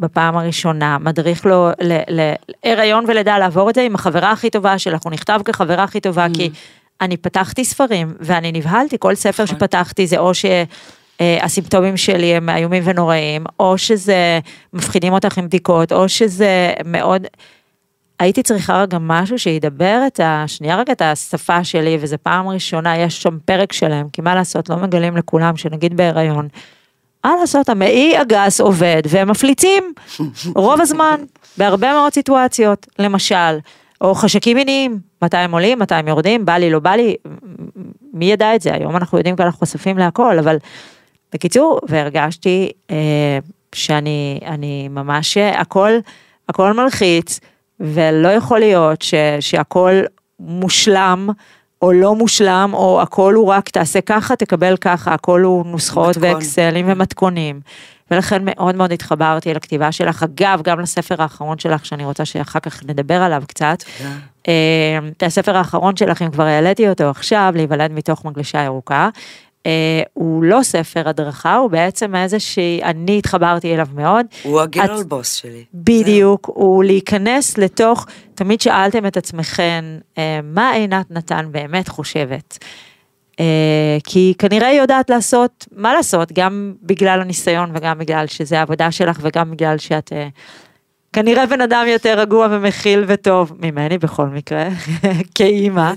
בפעם הראשונה, מדריך לו להיריון ולידה לעבור את זה עם החברה הכי טובה שלך, הוא נכתב כחברה הכי טובה, mm. כי אני פתחתי ספרים ואני נבהלתי, כל ספר נכון. שפתחתי זה או ש... הסימפטומים שלי הם איומים ונוראים, או שזה מפחידים אותך עם בדיקות, או שזה מאוד... הייתי צריכה רגע משהו שידבר את ה... שנייה רגע את השפה שלי, וזו פעם ראשונה, יש שם פרק שלם, כי מה לעשות, לא מגלים לכולם שנגיד בהיריון. מה לעשות, המעי הגס עובד והם מפליצים רוב הזמן, בהרבה מאוד סיטואציות, למשל, או חשקים מיניים, מתי הם עולים, מתי הם יורדים, בא לי, לא בא לי, מי ידע את זה, היום אנחנו יודעים כי אנחנו חשופים להכל, אבל בקיצור, והרגשתי אה, שאני אני ממש, הכל, הכל מלחיץ, ולא יכול להיות ש, שהכל מושלם. או לא מושלם, או הכל הוא רק תעשה ככה, תקבל ככה, הכל הוא נוסחאות מתכון. ואקסלים ומתכונים. ולכן מאוד מאוד התחברתי לכתיבה שלך. אגב, גם לספר האחרון שלך, שאני רוצה שאחר כך נדבר עליו קצת. אה, את הספר האחרון שלך, אם כבר העליתי אותו עכשיו, להיוולד מתוך מגלשה ירוקה. אה, הוא לא ספר הדרכה, הוא בעצם איזושהי, אני התחברתי אליו מאוד. הוא הגרל בוס שלי. בדיוק, זה. הוא להיכנס לתוך, תמיד שאלתם את עצמכם, אה, מה עינת נתן באמת חושבת? אה, כי כנראה היא יודעת לעשות, מה לעשות, גם בגלל הניסיון וגם בגלל שזה העבודה שלך וגם בגלל שאת כנראה בן אדם יותר רגוע ומכיל וטוב ממני בכל מקרה, כאימא.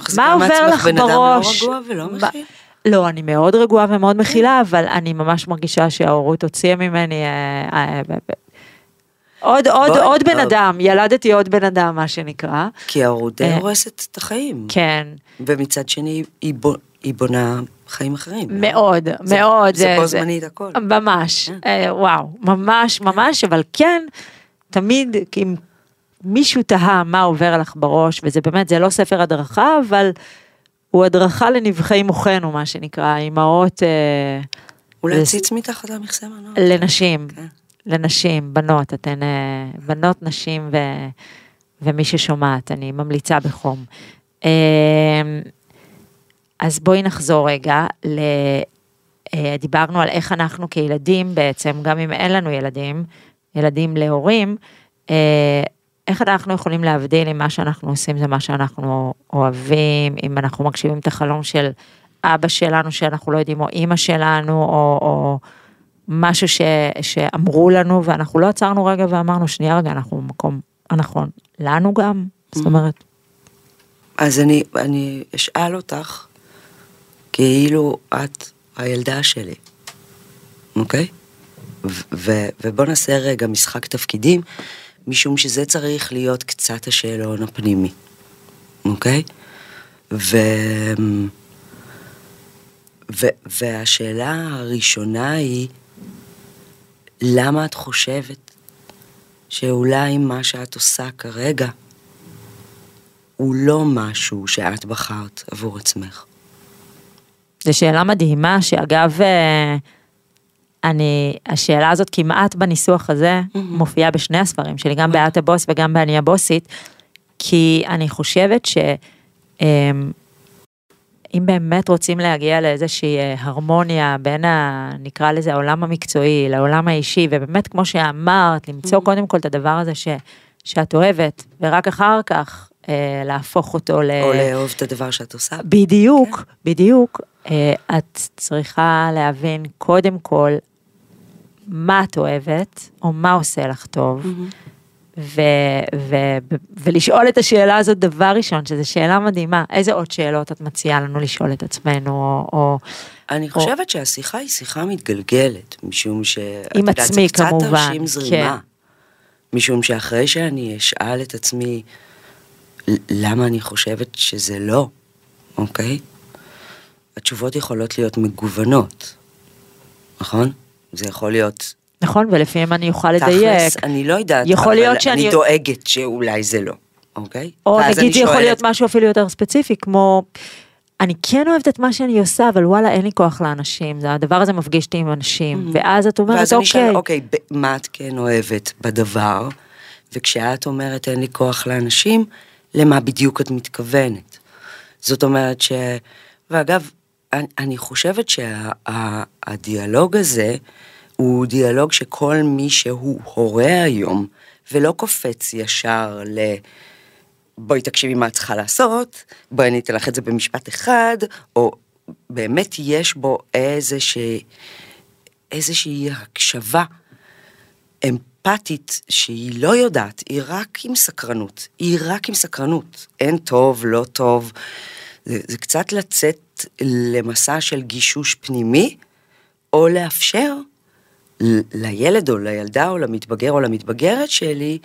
כן. מה עובר לך בראש? בן אדם לא רגוע ולא מכיל? לא, אני מאוד רגועה ומאוד מכילה, אבל אני ממש מרגישה שההורות הוציאה ממני אה, אה, עוד, עוד, עוד בן אדם, ילדתי עוד בן אדם, מה שנקרא. כי ההורות די אה, הורסת את החיים. כן. ומצד שני, היא בונה חיים אחרים. מאוד, מאוד. זה בו זמנית הכל. ממש, וואו, ממש, ממש, אבל כן, תמיד, עם מישהו תהה מה עובר לך בראש, וזה באמת, זה לא ספר הדרכה, אבל הוא הדרכה לנבחי מוחנו, מה שנקרא, אימהות... אה, אולי להציץ מתחת למכסה מנות. לנשים, כן. לנשים, בנות, אתן אה, בנות, נשים ו, ומי ששומעת, אני ממליצה בחום. אה, אז בואי נחזור רגע, ל... דיברנו על איך אנחנו כילדים בעצם, גם אם אין לנו ילדים, ילדים להורים, איך אנחנו יכולים להבדיל אם מה שאנחנו עושים זה מה שאנחנו אוהבים, אם אנחנו מגשימים את החלום של אבא שלנו שאנחנו לא יודעים, או אימא שלנו, או, או משהו ש, שאמרו לנו, ואנחנו לא עצרנו רגע ואמרנו, שנייה רגע, אנחנו במקום הנכון, לנו גם, זאת אומרת. אז אני, אני אשאל אותך כאילו את הילדה שלי, אוקיי? ו- ו- ובוא נעשה רגע משחק תפקידים, משום שזה צריך להיות קצת השאלון הפנימי, אוקיי? ו... ו- והשאלה הראשונה היא, למה את חושבת שאולי מה שאת עושה כרגע הוא לא משהו שאת בחרת עבור עצמך? זו שאלה מדהימה, שאגב, אה, אני, השאלה הזאת כמעט בניסוח הזה מופיעה בשני הספרים שלי, גם באת הבוס וגם באני הבוסית, כי אני חושבת ש... אמ, אם באמת רוצים להגיע לאיזושהי אה, הרמוניה בין ה... נקרא לזה העולם המקצועי לעולם האישי, ובאמת כמו שאמרת, למצוא קודם כל את הדבר הזה ש, שאת אוהבת, ורק אחר כך אה, להפוך אותו ל... או לאהוב את הדבר שאת עושה? בדיוק, בדיוק. אה, את צריכה להבין קודם כל מה את אוהבת, או מה עושה לך טוב, ו- ו- ו- ולשאול את השאלה הזאת דבר ראשון, שזו שאלה מדהימה. איזה עוד שאלות את מציעה לנו לשאול את עצמנו, או... או אני חושבת שהשיחה היא שיחה מתגלגלת, משום ש... עם יודעת, עצמי, זה קצת כמובן, תרשים זרימה. משום שאחרי שאני אשאל את עצמי למה אני חושבת שזה לא, אוקיי? התשובות יכולות להיות מגוונות, נכון? זה יכול להיות נכון, ולפעמים אני אוכל לדייק. תכלס, אני לא יודעת, יכול אבל להיות שאני- אני דואגת שאולי זה לא, אוקיי? או ואז נגיד זה יכול שואלת, להיות משהו אפילו יותר ספציפי, כמו, אני כן אוהבת את מה שאני עושה, אבל וואלה, אין לי כוח לאנשים, הדבר הזה מפגיש אותי עם אנשים, ואז את אומרת, ואז אני אשאל, אוקיי, אוקיי, מה את כן אוהבת בדבר? וכשאת אומרת אין לי כוח לאנשים, למה בדיוק את מתכוונת? זאת אומרת ש... ואגב, אני, חושבת שהדיאלוג הזה הוא דיאלוג שכל מי שהוא הורה היום, ולא קופץ ישר ל... בואי תקשיבי מה את צריכה לעשות, בואי אני אתן לך את זה במשפט אחד, או באמת יש בו איזושהי, איזושהי הקשבה אמפתית שהיא לא יודעת, היא רק עם סקרנות, היא רק עם סקרנות, אין טוב, לא טוב, זה, זה קצת לצאת למסע של גישוש פנימי, או לאפשר לילד או לילדה או למתבגר או למתבגרת שלי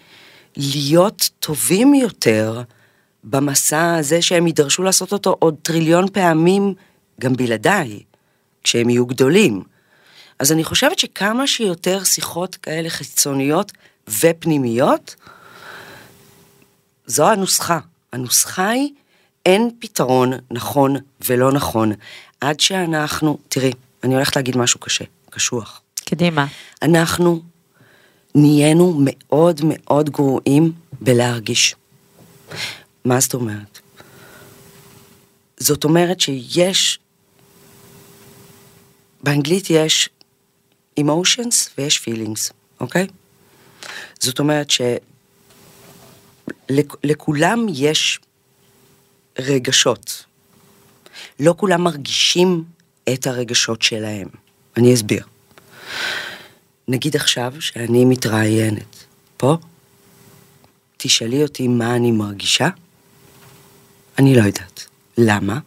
להיות טובים יותר במסע הזה שהם יידרשו לעשות אותו עוד טריליון פעמים גם בלעדיי, כשהם יהיו גדולים. אז אני חושבת שכמה שיותר שיחות כאלה חיצוניות ופנימיות, זו הנוסחה. הנוסחה היא, אין פתרון נכון ולא נכון, עד שאנחנו, תראי, אני הולכת להגיד משהו קשה, קשוח. קדימה. אנחנו נהיינו מאוד מאוד גרועים בלהרגיש. מה זאת אומרת? זאת אומרת שיש, באנגלית יש emotions ויש feelings, אוקיי? זאת אומרת שלכולם יש רגשות. לא כולם מרגישים את הרגשות שלהם. אני אסביר. נגיד עכשיו שאני מתראיינת פה, תשאלי אותי מה אני מרגישה, אני לא יודעת. למה?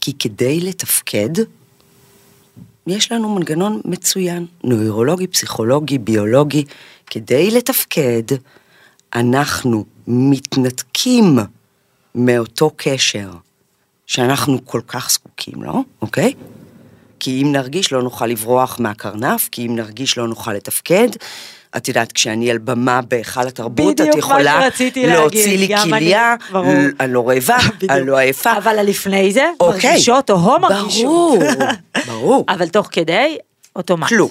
כי כדי לתפקד, יש לנו מנגנון מצוין, נוירולוגי, פסיכולוגי, ביולוגי. כדי לתפקד, אנחנו מתנתקים מאותו קשר שאנחנו כל כך זקוקים לו, אוקיי? כי אם נרגיש לא נוכל לברוח מהקרנף, כי אם נרגיש לא נוכל לתפקד. את יודעת, כשאני על במה בהיכל התרבות, את יכולה להוציא לי כליה. אני לא רעבה. אני לא עייפה. אבל לפני זה, אוקיי. מרגישות או מרגישות. ברור, ברור. אבל תוך כדי, אוטומט. כלום.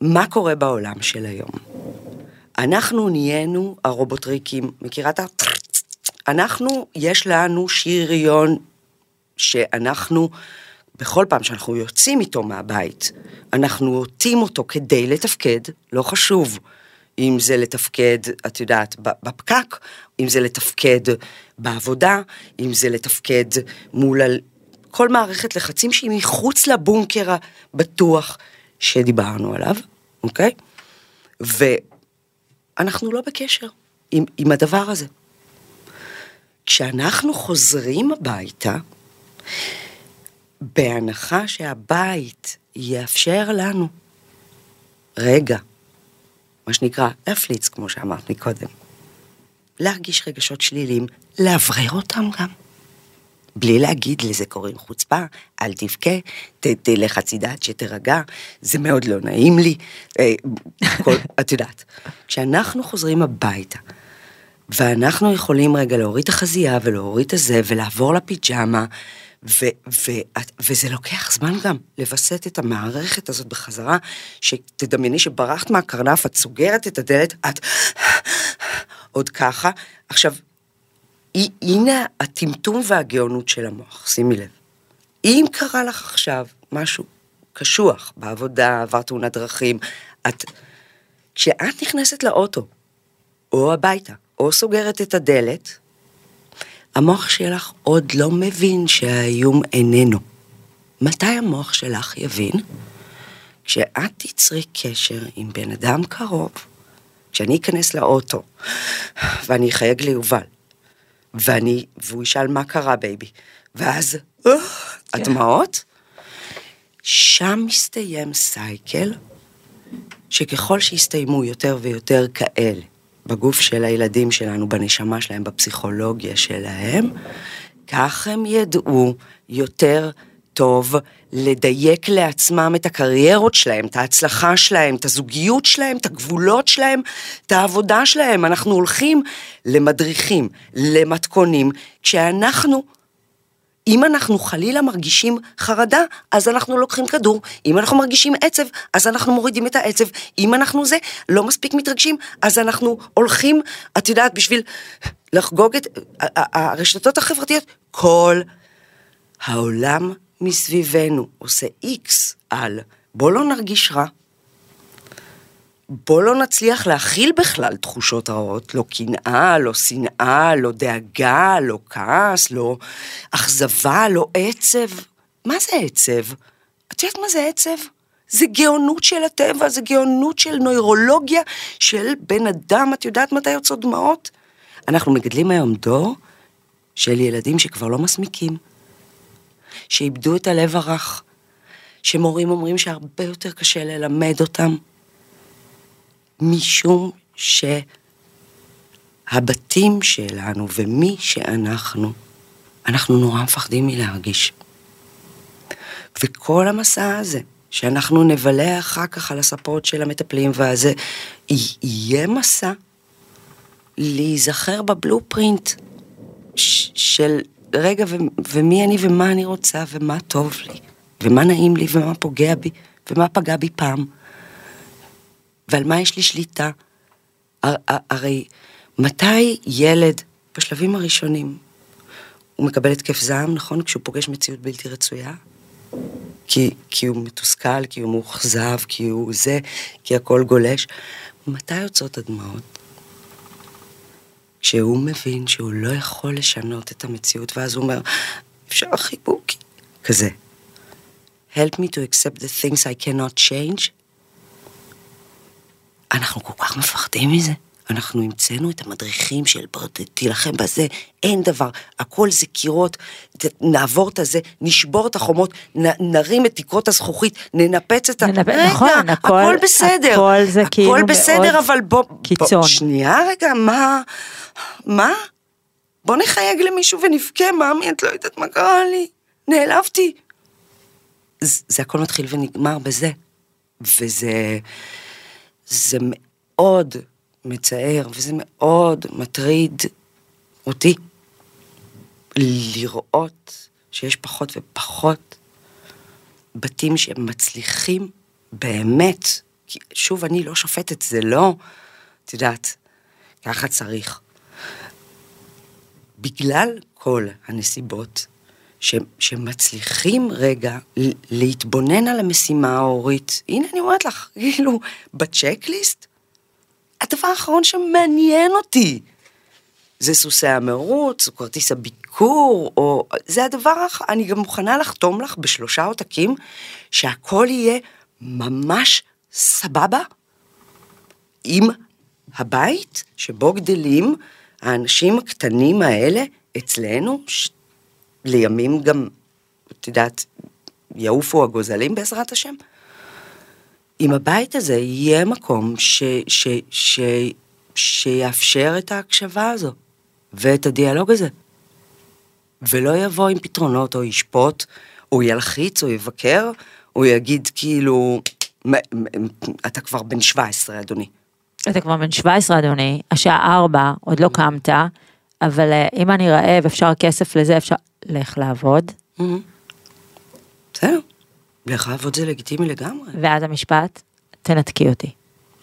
מה קורה בעולם של היום? אנחנו נהיינו הרובוטריקים, מכירה את ה... אנחנו, יש לנו שריון שאנחנו, בכל פעם שאנחנו יוצאים איתו מהבית, אנחנו עוטים אותו כדי לתפקד, לא חשוב אם זה לתפקד, את יודעת, בפקק, אם זה לתפקד בעבודה, אם זה לתפקד מול ה... כל מערכת לחצים שהיא מחוץ לבונקר הבטוח שדיברנו עליו, אוקיי? ואנחנו לא בקשר עם, עם הדבר הזה. כשאנחנו חוזרים הביתה, בהנחה שהבית יאפשר לנו רגע, מה שנקרא להפליץ, כמו שאמרת מקודם, להרגיש רגשות שליליים, לאוורר אותם גם. בלי להגיד לזה קוראים חוצפה, אל תבכה, ת, תלך הצידה עד שתירגע, זה מאוד לא נעים לי, אה, כל, את יודעת. כשאנחנו חוזרים הביתה, ואנחנו יכולים רגע להוריד את החזייה ולהוריד את הזה ולעבור לפיג'מה, ו, ו, וזה לוקח זמן גם לווסת את המערכת הזאת בחזרה, שתדמייני שברחת מהקרנף, את סוגרת את הדלת, את עוד ככה. עכשיו, הנה הטמטום והגאונות של המוח, שימי לב. אם קרה לך עכשיו משהו קשוח בעבודה, עבר תאונת דרכים, את... כשאת נכנסת לאוטו, או הביתה, או סוגרת את הדלת, המוח שלך עוד לא מבין שהאיום איננו. מתי המוח שלך יבין? כשאת תצרי קשר עם בן אדם קרוב, כשאני אכנס לאוטו ואני אחייג ליובל, ואני, והוא ישאל מה קרה baby, ואז אה, הדמעות, שם מסתיים cycle, שככל שיסתיימו יותר ויותר כאלה, בגוף של הילדים שלנו, בנשמה שלהם, בפסיכולוגיה שלהם, כך הם ידעו יותר טוב לדייק לעצמם את הקריירות שלהם, את ההצלחה שלהם, את הזוגיות שלהם, את הגבולות שלהם, את העבודה שלהם. אנחנו הולכים למדריכים, למתכונים, כשאנחנו... אם אנחנו חלילה מרגישים חרדה, אז אנחנו לוקחים כדור. אם אנחנו מרגישים עצב, אז אנחנו מורידים את העצב. אם אנחנו זה, לא מספיק מתרגשים, אז אנחנו הולכים, את יודעת, בשביל לחגוג את הרשתות החברתיות. כל העולם מסביבנו עושה איקס על בוא לא נרגיש רע, בוא לא נצליח להכיל בכלל תחושות רעות, לא קנאה, לא שנאה, לא דאגה, לא כעס, לא אכזבה, לא עצב. מה זה עצב? את יודעת מה זה עצב? זה גאונות של הטבע, זה גאונות של נוירולוגיה של בן אדם, את יודעת מתי יוצאות דמעות? אנחנו מגדלים היום דור של ילדים שכבר לא מסמיקים, שאיבדו את הלב הרך, שמורים אומרים שהרבה יותר קשה ללמד אותם, משום שהבתים שלנו ומי שאנחנו, אנחנו נורא מפחדים מלהרגיש. וכל המסע הזה, שאנחנו נבלה אחר כך על הספות של המטפלים והזה, יהיה מסע להיזכר בבלופרינט של רגע, ו- ומי אני ומה אני רוצה ומה טוב לי, ומה נעים לי ומה פוגע בי, ומה פגע בי פעם, ועל מה יש לי שליטה. הרי מתי ילד, בשלבים הראשונים, הוא מקבל התקף זעם, נכון? כשהוא פוגש מציאות בלתי רצויה? כי, כי הוא מתוסכל, כי הוא מאוכזב, כי הוא זה, כי הכל גולש. מתי יוצאות הדמעות? כשהוא מבין שהוא לא יכול לשנות את המציאות, ואז הוא אומר, אפשר חיבוק, כזה. Help me to accept the things I cannot change. אנחנו כל כך מפחדים מזה. אנחנו המצאנו את המדריכים של בוא תילחם בזה, אין דבר, הכל זה קירות, נעבור את הזה, נשבור את החומות, נ, נרים את תקרות הזכוכית, ננפץ את ה... ננפ... רגע, נכון, הכל, הכל בסדר, הכל זה כאילו הכל בסדר, אבל בוא, קיצון. בוא, שנייה רגע, מה, מה? בוא נחייג למישהו ונבכה, מאמי, את לא יודעת מה קרה לי, נעלבתי. זה, זה הכל מתחיל ונגמר בזה, וזה, זה מאוד מצער, וזה מאוד מטריד אותי לראות שיש פחות ופחות בתים שמצליחים באמת, כי שוב, אני לא שופטת, זה לא, את יודעת, ככה צריך. בגלל כל הנסיבות, ש, שמצליחים רגע להתבונן על המשימה ההורית, הנה אני אומרת לך, כאילו, בצ'קליסט, הדבר האחרון שמעניין אותי זה סוסי המרוץ, או כרטיס הביקור, או... זה הדבר אני גם מוכנה לחתום לך בשלושה עותקים, שהכל יהיה ממש סבבה עם הבית שבו גדלים האנשים הקטנים האלה, אצלנו. לימים גם, את יודעת, יעופו הגוזלים בעזרת השם. אם הבית הזה יהיה מקום ש... ש... ש... שיאפשר את ההקשבה הזו ואת הדיאלוג הזה. ולא יבוא עם פתרונות או ישפוט, או ילחיץ או יבקר, או יגיד כאילו, "מ- מ- אתה כבר בן 17, אדוני. אתה כבר בן 17 אדוני, השעה 4, עוד לא קמת, אבל אה, אם אני רעב, אפשר כסף לזה, אפשר... לך לעבוד. בסדר, לך לעבוד זה לגיטימי לגמרי. ואז המשפט, תנתקי אותי.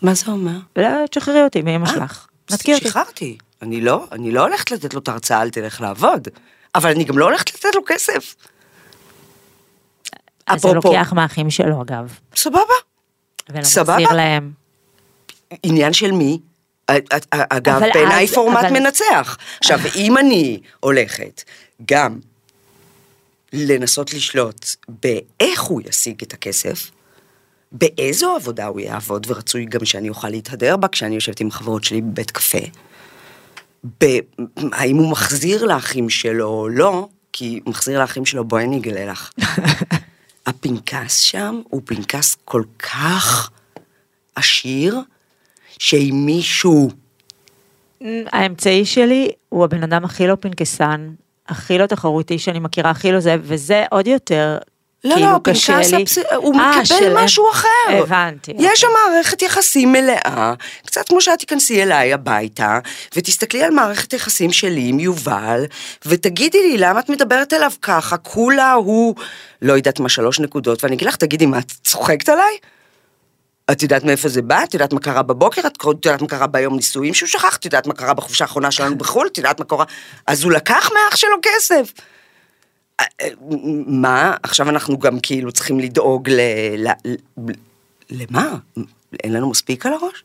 מה זה אומר? ולא, תשחררי אותי מאמא אה, שלך. נתקי אותי. שחררתי. אני לא, אני לא הולכת לתת לו את ההרצאה, אל תלך לעבוד. אבל אני גם לא הולכת לתת לו כסף. אז הוא אפרופו- לוקח מהאחים שלו אגב, סבבה. ולא. מחזיר להם. עניין של מי? א- א- א- אגב, בעיניי פורמט אבל- מנצח. עכשיו, אם אני הולכת גם לנסות לשלוט באיך הוא ישיג את הכסף, באיזו עבודה הוא יעבוד, ורצוי גם שאני אוכל להתהדר בה כשאני יושבת עם החברות שלי בבית קפה, ב- האם הוא מחזיר לאחים שלו או לא, כי הוא מחזיר לאחים שלו, בואי אני אגלה לך. הפנקס שם הוא פנקס כל כך עשיר, שאם מישהו... האמצעי שלי הוא הבן אדם הכי לא פנקסן, הכי לא תחרותי שאני מכירה, הכי לא זה, וזה עוד יותר, לא, כאילו לא, פנקס לי. הפס... הוא אה, מקבל של- משהו אחר. הבנתי. יש שם אוקיי. מערכת יחסים מלאה, קצת כמו שאת תיכנסי אליי הביתה, ותסתכלי על מערכת היחסים שלי עם יובל, ותגידי לי למה את מדברת אליו ככה, כולה הוא, לא יודעת מה, שלוש נקודות, ואני אגיד לך, תגידי, מה, את צוחקת עליי? את יודעת מאיפה זה בא? את יודעת מה קרה בבוקר? את יודעת מה קרה ביום נישואים שהוא שכח? את יודעת מה קרה בחופשה האחרונה שלנו בחו"ל? את יודעת מה קורה? אז הוא לקח מאח שלו כסף. אה, אה, מה? עכשיו אנחנו גם כאילו צריכים לדאוג ל... ל... למה? אין לנו מספיק על הראש?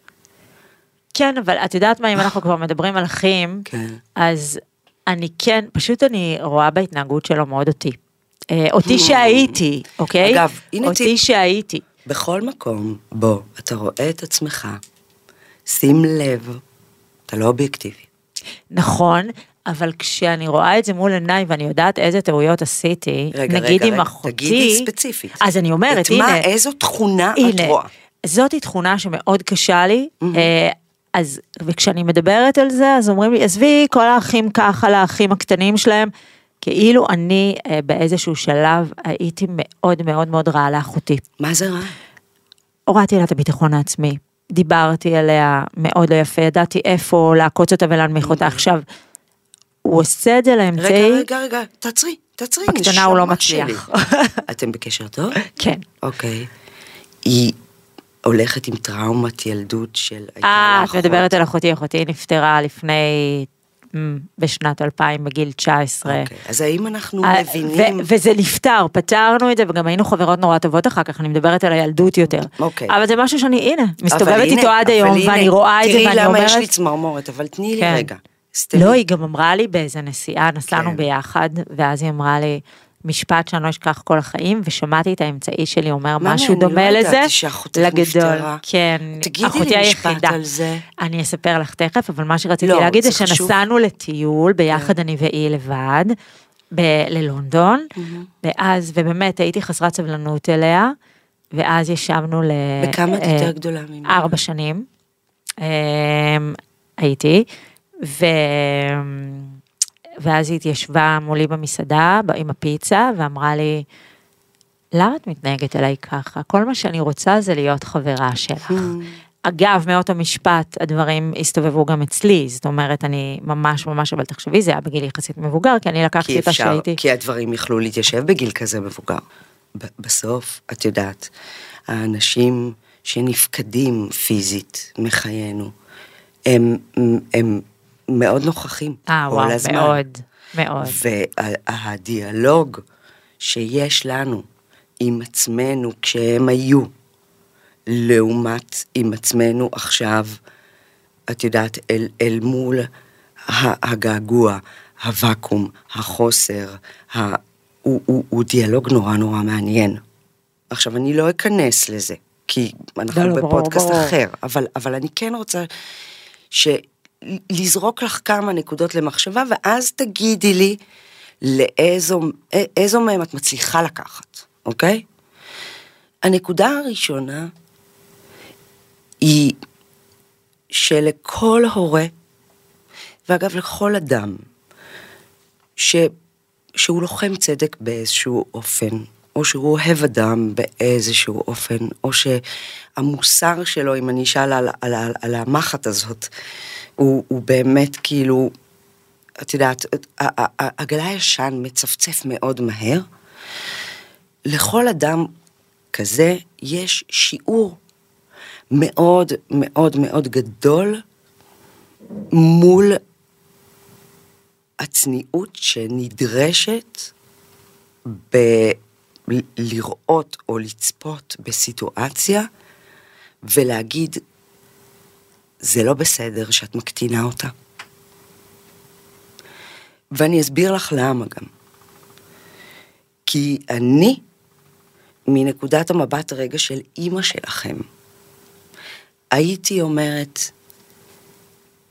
כן, אבל את יודעת מה, אם אנחנו כבר מדברים על אחים, כן. אז אני כן, פשוט אני רואה בהתנהגות שלו מאוד אותי. אה, אותי שהייתי, אוקיי? Hmm. אגב, הנה אותי. שהייתי. בכל מקום בו אתה רואה את עצמך, שים לב, אתה לא אובייקטיבי. נכון, אבל כשאני רואה את זה מול עיניי ואני יודעת איזה טעויות עשיתי, רגע, נגיד רגע, עם רגע, אחותי, תגידי ספציפית. אז אני אומרת, את מה, הנה, איזו תכונה את הנה, רואה? זאתי תכונה שמאוד קשה לי, אה, אז, וכשאני מדברת על זה, אז אומרים לי, עזבי, כל האחים ככה לאחים הקטנים שלהם, כאילו אני אה, באיזשהו שלב הייתי מאוד מאוד מאוד רעה לאחותי. מה זה רע? הורדתי לה את הביטחון העצמי, דיברתי עליה מאוד לא יפה, ידעתי איפה לעקוץ אותה ולהנמיך אותה. עכשיו, הוא עושה את זה לאמצעי, רגע, רגע, רגע, תעצרי, תעצרי, בקטנה הוא לא מצליח. אתם בקשר טוב? כן. אוקיי. היא הולכת עם טראומת ילדות של... אה, את. מדברת על אחותי, אחותי נפטרה לפני, בשנת 2000, בגיל 19. אוקיי, אז האם אנחנו אה, מבינים... ו- וזה נפתר, פתרנו את זה, וגם היינו חברות נורא טובות אחר כך, אני מדברת על הילדות יותר. אוקיי. אבל זה משהו שאני, הנה, מסתובבת הנה, איתו עד היום, הנה, ואני רואה את זה, ואני תראי למה יש לי אומרת... צמרמורת, אבל תני לי כן. רגע. סטלי. לא, היא גם אמרה לי באיזה נסיעה, נסענו כן. ביחד, ואז היא אמרה לי משפט שאני לא אשכח כל החיים, ושמעתי את האמצעי שלי אומר משהו אני דומה לא לזה, ידעתי שאחותך לגדול. כן, תגידי אחותי לי משפט היחידה. על זה. אני אספר לך תכף, אבל מה שרציתי לא, להגיד זה זה. שנסענו לטיול ביחד אני והיא לבד, ב- ללונדון, ואז, ובאמת הייתי חסרת סבלנות אליה, ואז ישבנו ל... בכמה את אה, יותר גדולה ממני? ארבע שנים אמ, הייתי, ו... ואז היא התיישבה מולי במסעדה עם הפיצה ואמרה לי, למה את מתנהגת אליי ככה? כל מה שאני רוצה זה להיות חברה שלך. אגב, מאותו משפט הדברים הסתובבו גם אצלי, זאת אומרת, אני ממש ממש, אבל תחשבי, זה היה בגיל יחסית מבוגר, כי אני לקחתי כי אותה אפשר, שהייתי... כי הדברים יכלו להתיישב בגיל כזה מבוגר. בסוף, את יודעת, האנשים שנפקדים פיזית מחיינו, הם, הם מאוד נוכחים אה, כל וואו, הזמן. מאוד, מאוד. והדיאלוג שיש לנו עם עצמנו כשהם היו, לעומת עם עצמנו עכשיו, את יודעת, אל, אל מול הגעגוע, הוואקום, החוסר, ה... הוא, הוא, הוא דיאלוג נורא נורא מעניין. עכשיו, אני לא אכנס לזה, כי אנחנו לא, לא, ברור, בפודקאסט ברור. אחר, אבל, אבל אני כן רוצה לזרוק לך כמה נקודות למחשבה, ואז תגידי לי לאיזו איזו מהם את מצליחה לקחת, אוקיי? הנקודה הראשונה היא שלכל הורה, ואגב לכל אדם, ש, שהוא לוחם צדק באיזשהו אופן, או שהוא אוהב אדם באיזשהו אופן, או שהמוסר שלו, אם אני אשאל על, על, על, על המחט הזאת, הוא, הוא באמת כאילו, את יודעת, הגלה הישן מצפצף מאוד מהר. לכל אדם כזה יש שיעור מאוד מאוד מאוד גדול מול הצניעות שנדרשת בלראות או לצפות בסיטואציה ולהגיד, זה לא בסדר שאת מקטינה אותה. ואני אסביר לך למה גם. כי אני, מנקודת המבט רגע של אימא שלכם, הייתי אומרת,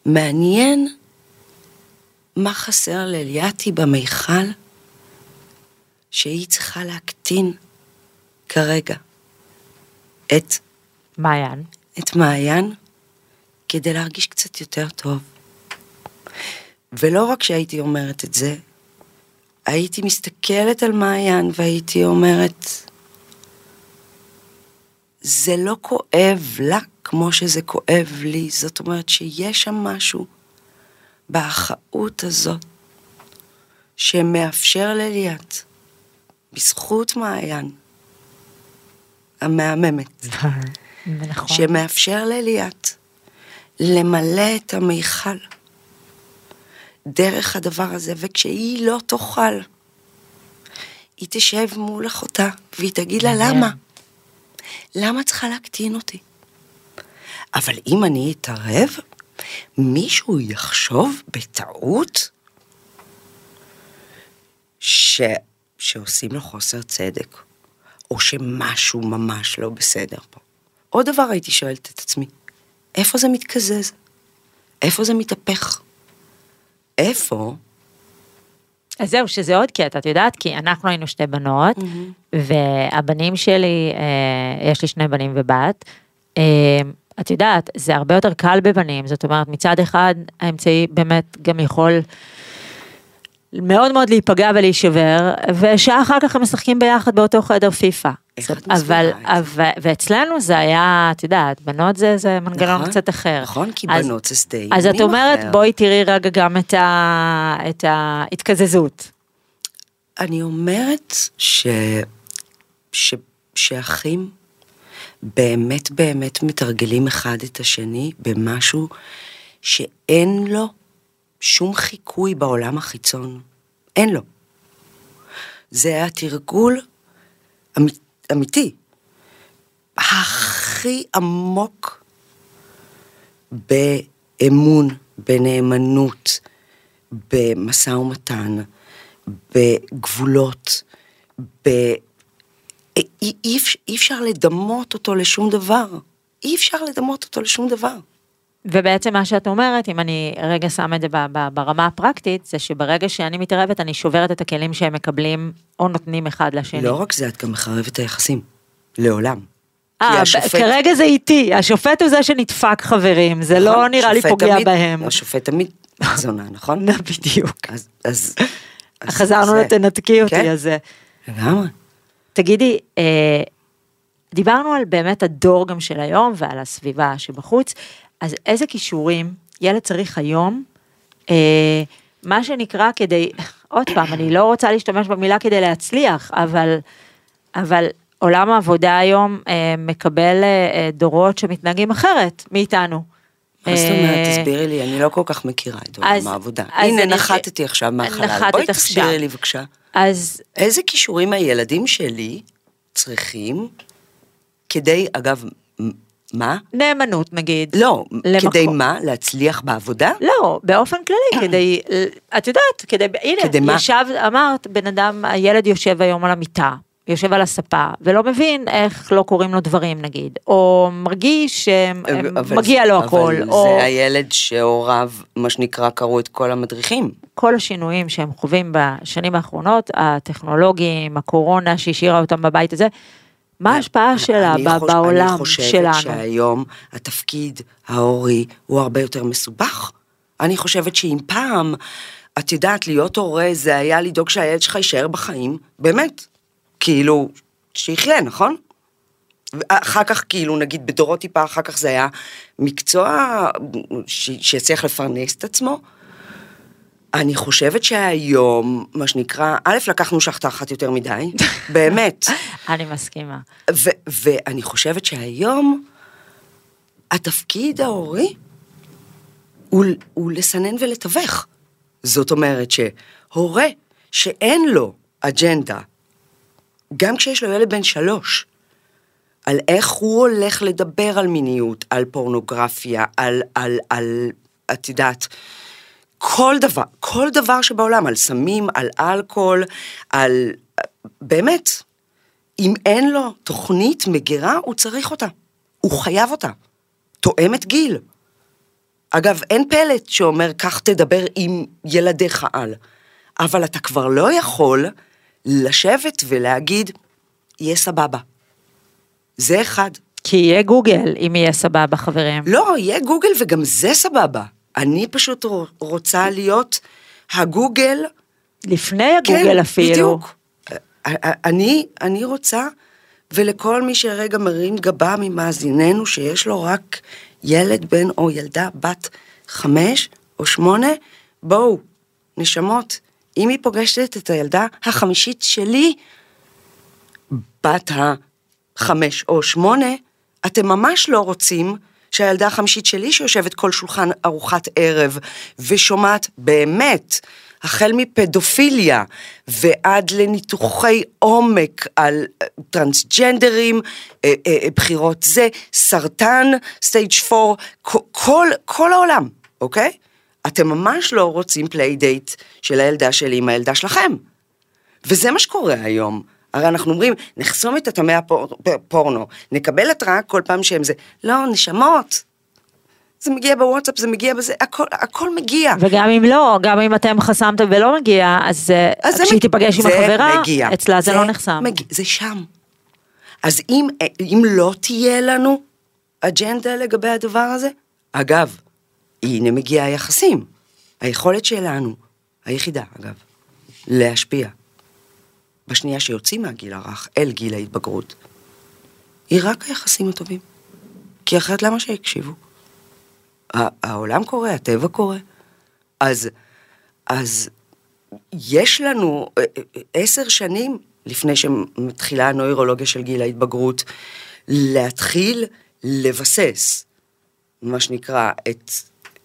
מעניין מה חסר לאליאתי במיכל שהיא צריכה להקטין כרגע את... מעיין. את מעיין, כדי להרגיש קצת יותר טוב. ולא רק שהייתי אומרת את זה, הייתי מסתכלת על מעיין והייתי אומרת, זה לא כואב לה כמו שזה כואב לי, זאת אומרת שיש שם משהו באחאות הזאת שמאפשר לליאת, בזכות מעיין המהממת, נכון. שמאפשר לליאת למלא את המיכל דרך הדבר הזה, וכשהיא לא תאכל, היא תשב מול אחותה והיא תגיד לה למה? למה צריכה להקטין אותי? אבל אם אני אתערב, מישהו יחשוב בטעות ש... שעושים לו חוסר צדק, או שמשהו ממש לא בסדר פה. עוד דבר הייתי שואלת את עצמי, איפה זה מתקזז? איפה זה מתהפך? איפה? אז זהו, שזה עוד קטע, את יודעת, כי אנחנו היינו שתי בנות, mm-hmm. והבנים שלי, אה, יש לי שני בנים ובת, אה, את יודעת, זה הרבה יותר קל בבנים, זאת אומרת, מצד אחד, האמצעי באמת גם יכול מאוד מאוד להיפגע ולהישבר, ושעה אחר כך הם משחקים ביחד באותו חדר פיפא. אבל, אבל, ואצלנו זה היה, את יודעת, בנות זה, זה מנגנון נכון, קצת אחר. נכון, כי אז, בנות זה סטייל. אז את אומרת, אחר. בואי תראי רגע גם את, ה, את ההתקזזות. אני אומרת ש... ש... שאחים באמת באמת מתרגלים אחד את השני במשהו שאין לו שום חיקוי בעולם החיצון. אין לו. זה התרגול אמ- אמיתי, הכי עמוק באמון, בנאמנות, במשא ומתן, בגבולות, ב... אי, אי, אי אפשר לדמות אותו לשום דבר. אי אפשר לדמות אותו לשום דבר. ובעצם מה שאת אומרת, אם אני רגע שם את זה ברמה הפרקטית, זה שברגע שאני מתערבת, אני שוברת את הכלים שהם מקבלים או נותנים אחד לשני. לא רק זה, את גם מחרבת את היחסים. לעולם. אה, השופט... כרגע זה איתי, השופט הוא זה שנדפק חברים, זה לא נכון, נראה לי פוגע תמיד, בהם. השופט תמיד זונה, נכון? בדיוק. אז... אז, אז חזרנו זה- לתנתקי אותי, כן. אז. לגמרי. תגידי, אה, דיברנו על באמת הדור גם של היום ועל הסביבה שבחוץ, אז איזה כישורים ילד צריך היום, אה, מה שנקרא כדי, עוד פעם, אני לא רוצה להשתמש במילה כדי להצליח, אבל, אבל עולם העבודה היום אה, מקבל אה, אה, דורות שמתנהגים אחרת מאיתנו. מה זאת אומרת? אה, תסבירי לי, אני לא כל כך מכירה את עולם העבודה. הנה, נחתתי עכשיו מהחלל. בואי. תסבירי לי בבקשה. אז איזה כישורים הילדים שלי צריכים כדי, אגב, מה? נאמנות נגיד. לא, למקום. כדי מה? להצליח בעבודה? לא, באופן כללי, כדי, את יודעת, כדי, הנה, כדי מה? ישב, אמרת, בן אדם, הילד יושב היום על המיטה, יושב על הספה ולא מבין איך לא קוראים לו דברים נגיד, או מרגיש שמגיע לו הכל, אבל או זה הילד שהוריו, מה שנקרא, קראו את כל המדריכים. כל השינויים שהם חווים בשנים האחרונות, הטכנולוגיים, הקורונה שהשאירה אותם בבית הזה, מה ההשפעה שלה אני ב- חוש- בעולם אני חושבת שלנו? שהיום התפקיד ההורי הוא הרבה יותר מסובך. אני חושבת שאם פעם, את יודעת, להיות הורה זה היה לדאוג שהילד שלך יישאר בחיים, באמת. כאילו, שיחיה, נכון? אחר כך, כאילו, נגיד בדורות טיפה, אחר כך זה היה מקצוע ש- שיצליח לפרנס את עצמו. אני חושבת שהיום, מה שנקרא, א', לקחנו שחטה אחת יותר מדי, באמת. אני מסכימה. ו- ואני חושבת שהיום התפקיד ההורי הוא, הוא לסנן ולתווך. זאת אומרת שהורה שאין לו אג'נדה, גם כשיש לו ילד בן שלוש, על איך הוא הולך לדבר על מיניות, על פורנוגרפיה, על, על, על, את יודעת, כל דבר, כל דבר שבעולם, על סמים, על אלכוהול, על... באמת, אם אין לו תוכנית מגירה, הוא צריך אותה. הוא חייב אותה. תואמת גיל. אגב, אין פלט שאומר, כך תדבר עם ילדיך על. אבל אתה כבר לא יכול לשבת ולהגיד, יהיה סבבה. זה אחד. כי יהיה גוגל אם יהיה סבבה חברים. לא, יהיה גוגל וגם זה סבבה. אני פשוט רוצה להיות הגוגל לפני הגוגל אפילו. כן, בדיוק. אני, אני רוצה, ולכל מי שרגע מרים גבה ממאזיננו, שיש לו רק ילד בן או ילדה בת חמש או שמונה, בואו, נשמות, אם היא פוגשת את הילדה החמישית שלי, בת החמש או שמונה, אתם ממש לא רוצים שהילדה החמישית שלי שיושבת כל שולחן ארוחת ערב ושומעת באמת, החל מפדופיליה ועד לניתוחי עומק על אה, טרנסג'נדרים, אה, אה, בחירות זה, סרטן, stage 4, כל, כל העולם, אוקיי? אתם ממש לא רוצים play date של הילדה שלי עם הילדה שלכם. וזה מה שקורה היום. הרי אנחנו אומרים, נחסום את הטמא הפורנו, נקבל התראה כל פעם שהם זה. לא, נשמות. זה מגיע בוואטסאפ, זה מגיע בזה, הכל, הכל מגיע. וגם אם לא, גם אם אתם חסמתם ולא מגיע, אז, אז כשהיא מג... תיפגש עם החברה, מגיע. אצלה זה, זה לא נחסם. מגיע, זה שם. אז אם, אם לא תהיה לנו אג'נדה לגבי הדבר הזה, אגב, הנה מגיע היחסים. היכולת שלנו, היחידה אגב, להשפיע. בשנייה שיוצאים מהגיל הרך אל גיל ההתבגרות, היא רק היחסים הטובים. כי אחרת למה שיקשיבו? העולם קורה, הטבע קורה. אז, אז יש לנו עשר שנים לפני שמתחילה הנוירולוגיה של גיל ההתבגרות, להתחיל לבסס, מה שנקרא, את,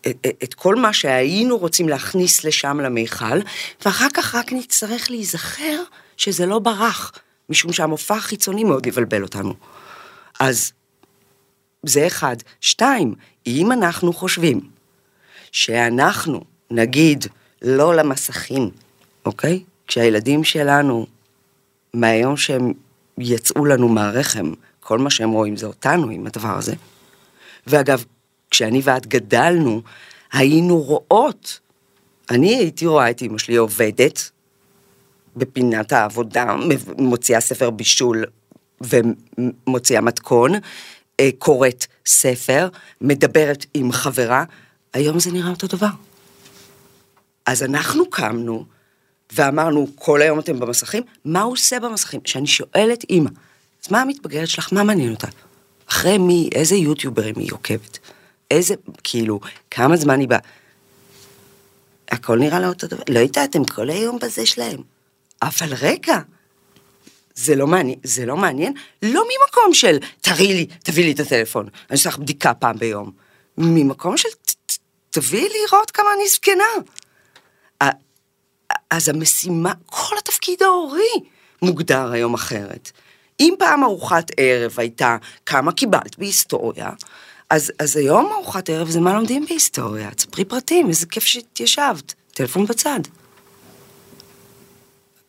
את, את כל מה שהיינו רוצים להכניס לשם למיכל, ואחר כך רק נצטרך להיזכר שזה לא ברח, משום שהמופע החיצוני מאוד יבלבל אותנו. אז זה אחד. שתיים, אם אנחנו חושבים שאנחנו נגיד לא למסכים, אוקיי? כשהילדים שלנו, מהיום שהם יצאו לנו מהרחם, כל מה שהם רואים זה אותנו עם הדבר הזה. ואגב, כשאני ואת גדלנו, היינו רואות. אני הייתי רואה את אמא שלי עובדת בפינת העבודה, מוציאה ספר בישול ומוציאה מתכון, קוראת ספר, מדברת עם חברה, היום זה נראה אותו דבר. אז אנחנו קמנו ואמרנו, כל היום אתם במסכים, מה הוא עושה במסכים? כשאני שואלת אימא, אז מה המתבגרת שלך, מה מעניין אותה? אחרי מי, איזה יוטיוברים היא עוקבת? איזה, כאילו, כמה זמן היא באה? הכל נראה לה אותו דבר, לא יודעת, הם כל היום בזה שלהם. אבל רגע, זה לא מעניין, זה לא מעניין, לא ממקום של תראי לי, תביא לי את הטלפון, אני לך בדיקה פעם ביום. ממקום של תביאי לראות כמה אני זקנה. אז המשימה, כל התפקיד ההורי מוגדר היום אחרת. אם פעם ארוחת ערב הייתה כמה קיבלת בהיסטוריה, אז, אז היום ארוחת ערב זה מה לומדים בהיסטוריה, תספרי פרטים, איזה כיף שהתיישבת, טלפון בצד.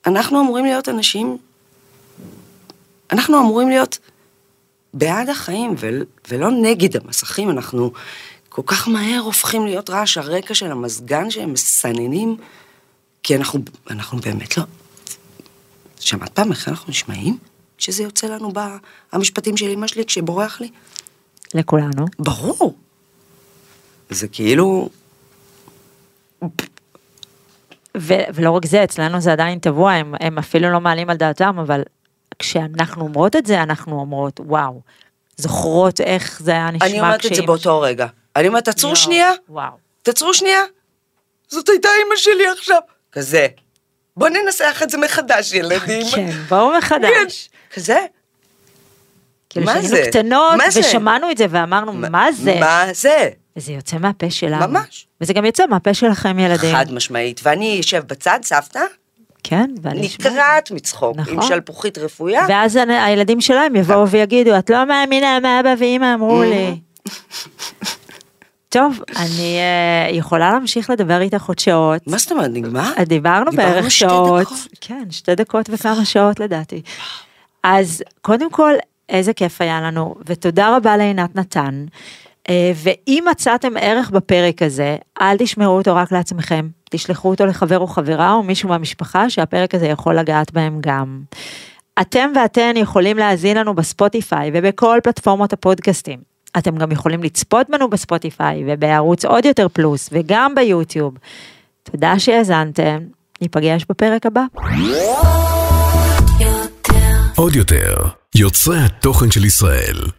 אנחנו אמורים להיות אנשים אנחנו אמורים להיות בעד החיים ול, ולא נגד המסכים, אנחנו כל כך מהר הופכים להיות רעש הרקע של המזגן שהם מסננים, כי אנחנו, אנחנו באמת לא... שמעת פעם איך אנחנו נשמעים? כשזה יוצא לנו במשפטים של אמא שלי כשבורח לי? לכולנו. ברור. זה כאילו... ו- ולא רק זה, אצלנו זה עדיין טבוע, הם, הם אפילו לא מעלים על דעתם, אבל כשאנחנו אומרות את זה, אנחנו אומרות, וואו, זוכרות איך זה היה נשמע אני אומרת את זה באותו רגע. אני אומרת, תעצרו שנייה, וואו. תעצרו שנייה. זאת הייתה אמא שלי עכשיו. כזה. בוא ננסח את זה מחדש, ילדים. כן, בואו מחדש. כזה. כאילו מה שהיינו זה? קטנות, זה? ושמענו את זה ואמרנו, מה זה? מה זה? וזה יוצא מהפה שלנו. ממש. וזה גם יוצא מהפה שלכם, ילדים. חד משמעית. ואני אשב בצד, סבתא, כן, ואני אשמע. נקרעת מצחוק, נכון. עם שלפוחית רפויה. ואז ה- הילדים שלהם יבואו ויגידו, את לא מאמינה מה אבא ואמא אמרו לי. טוב, אני אה, יכולה להמשיך לדבר איתך עוד שעות. מה זאת אומרת, נגמר? אה, דיברנו דיברנו בערך שתי שעות. דקות. כן, שתי דקות וכמה שעות לדעתי. אז קודם כל, איזה כיף היה לנו, ותודה רבה לעינת נתן. אה, ואם מצאתם ערך בפרק הזה, אל תשמרו אותו רק לעצמכם, תשלחו אותו לחבר או חברה או מישהו מהמשפחה שהפרק הזה יכול לגעת בהם גם. אתם ואתן יכולים להאזין לנו בספוטיפיי ובכל פלטפורמות הפודקאסטים. אתם גם יכולים לצפות בנו בספוטיפיי ובערוץ עוד יותר פלוס וגם ביוטיוב. תודה שהאזנתם, ניפגש בפרק הבא. עוד יותר, יוצרי התוכן של ישראל.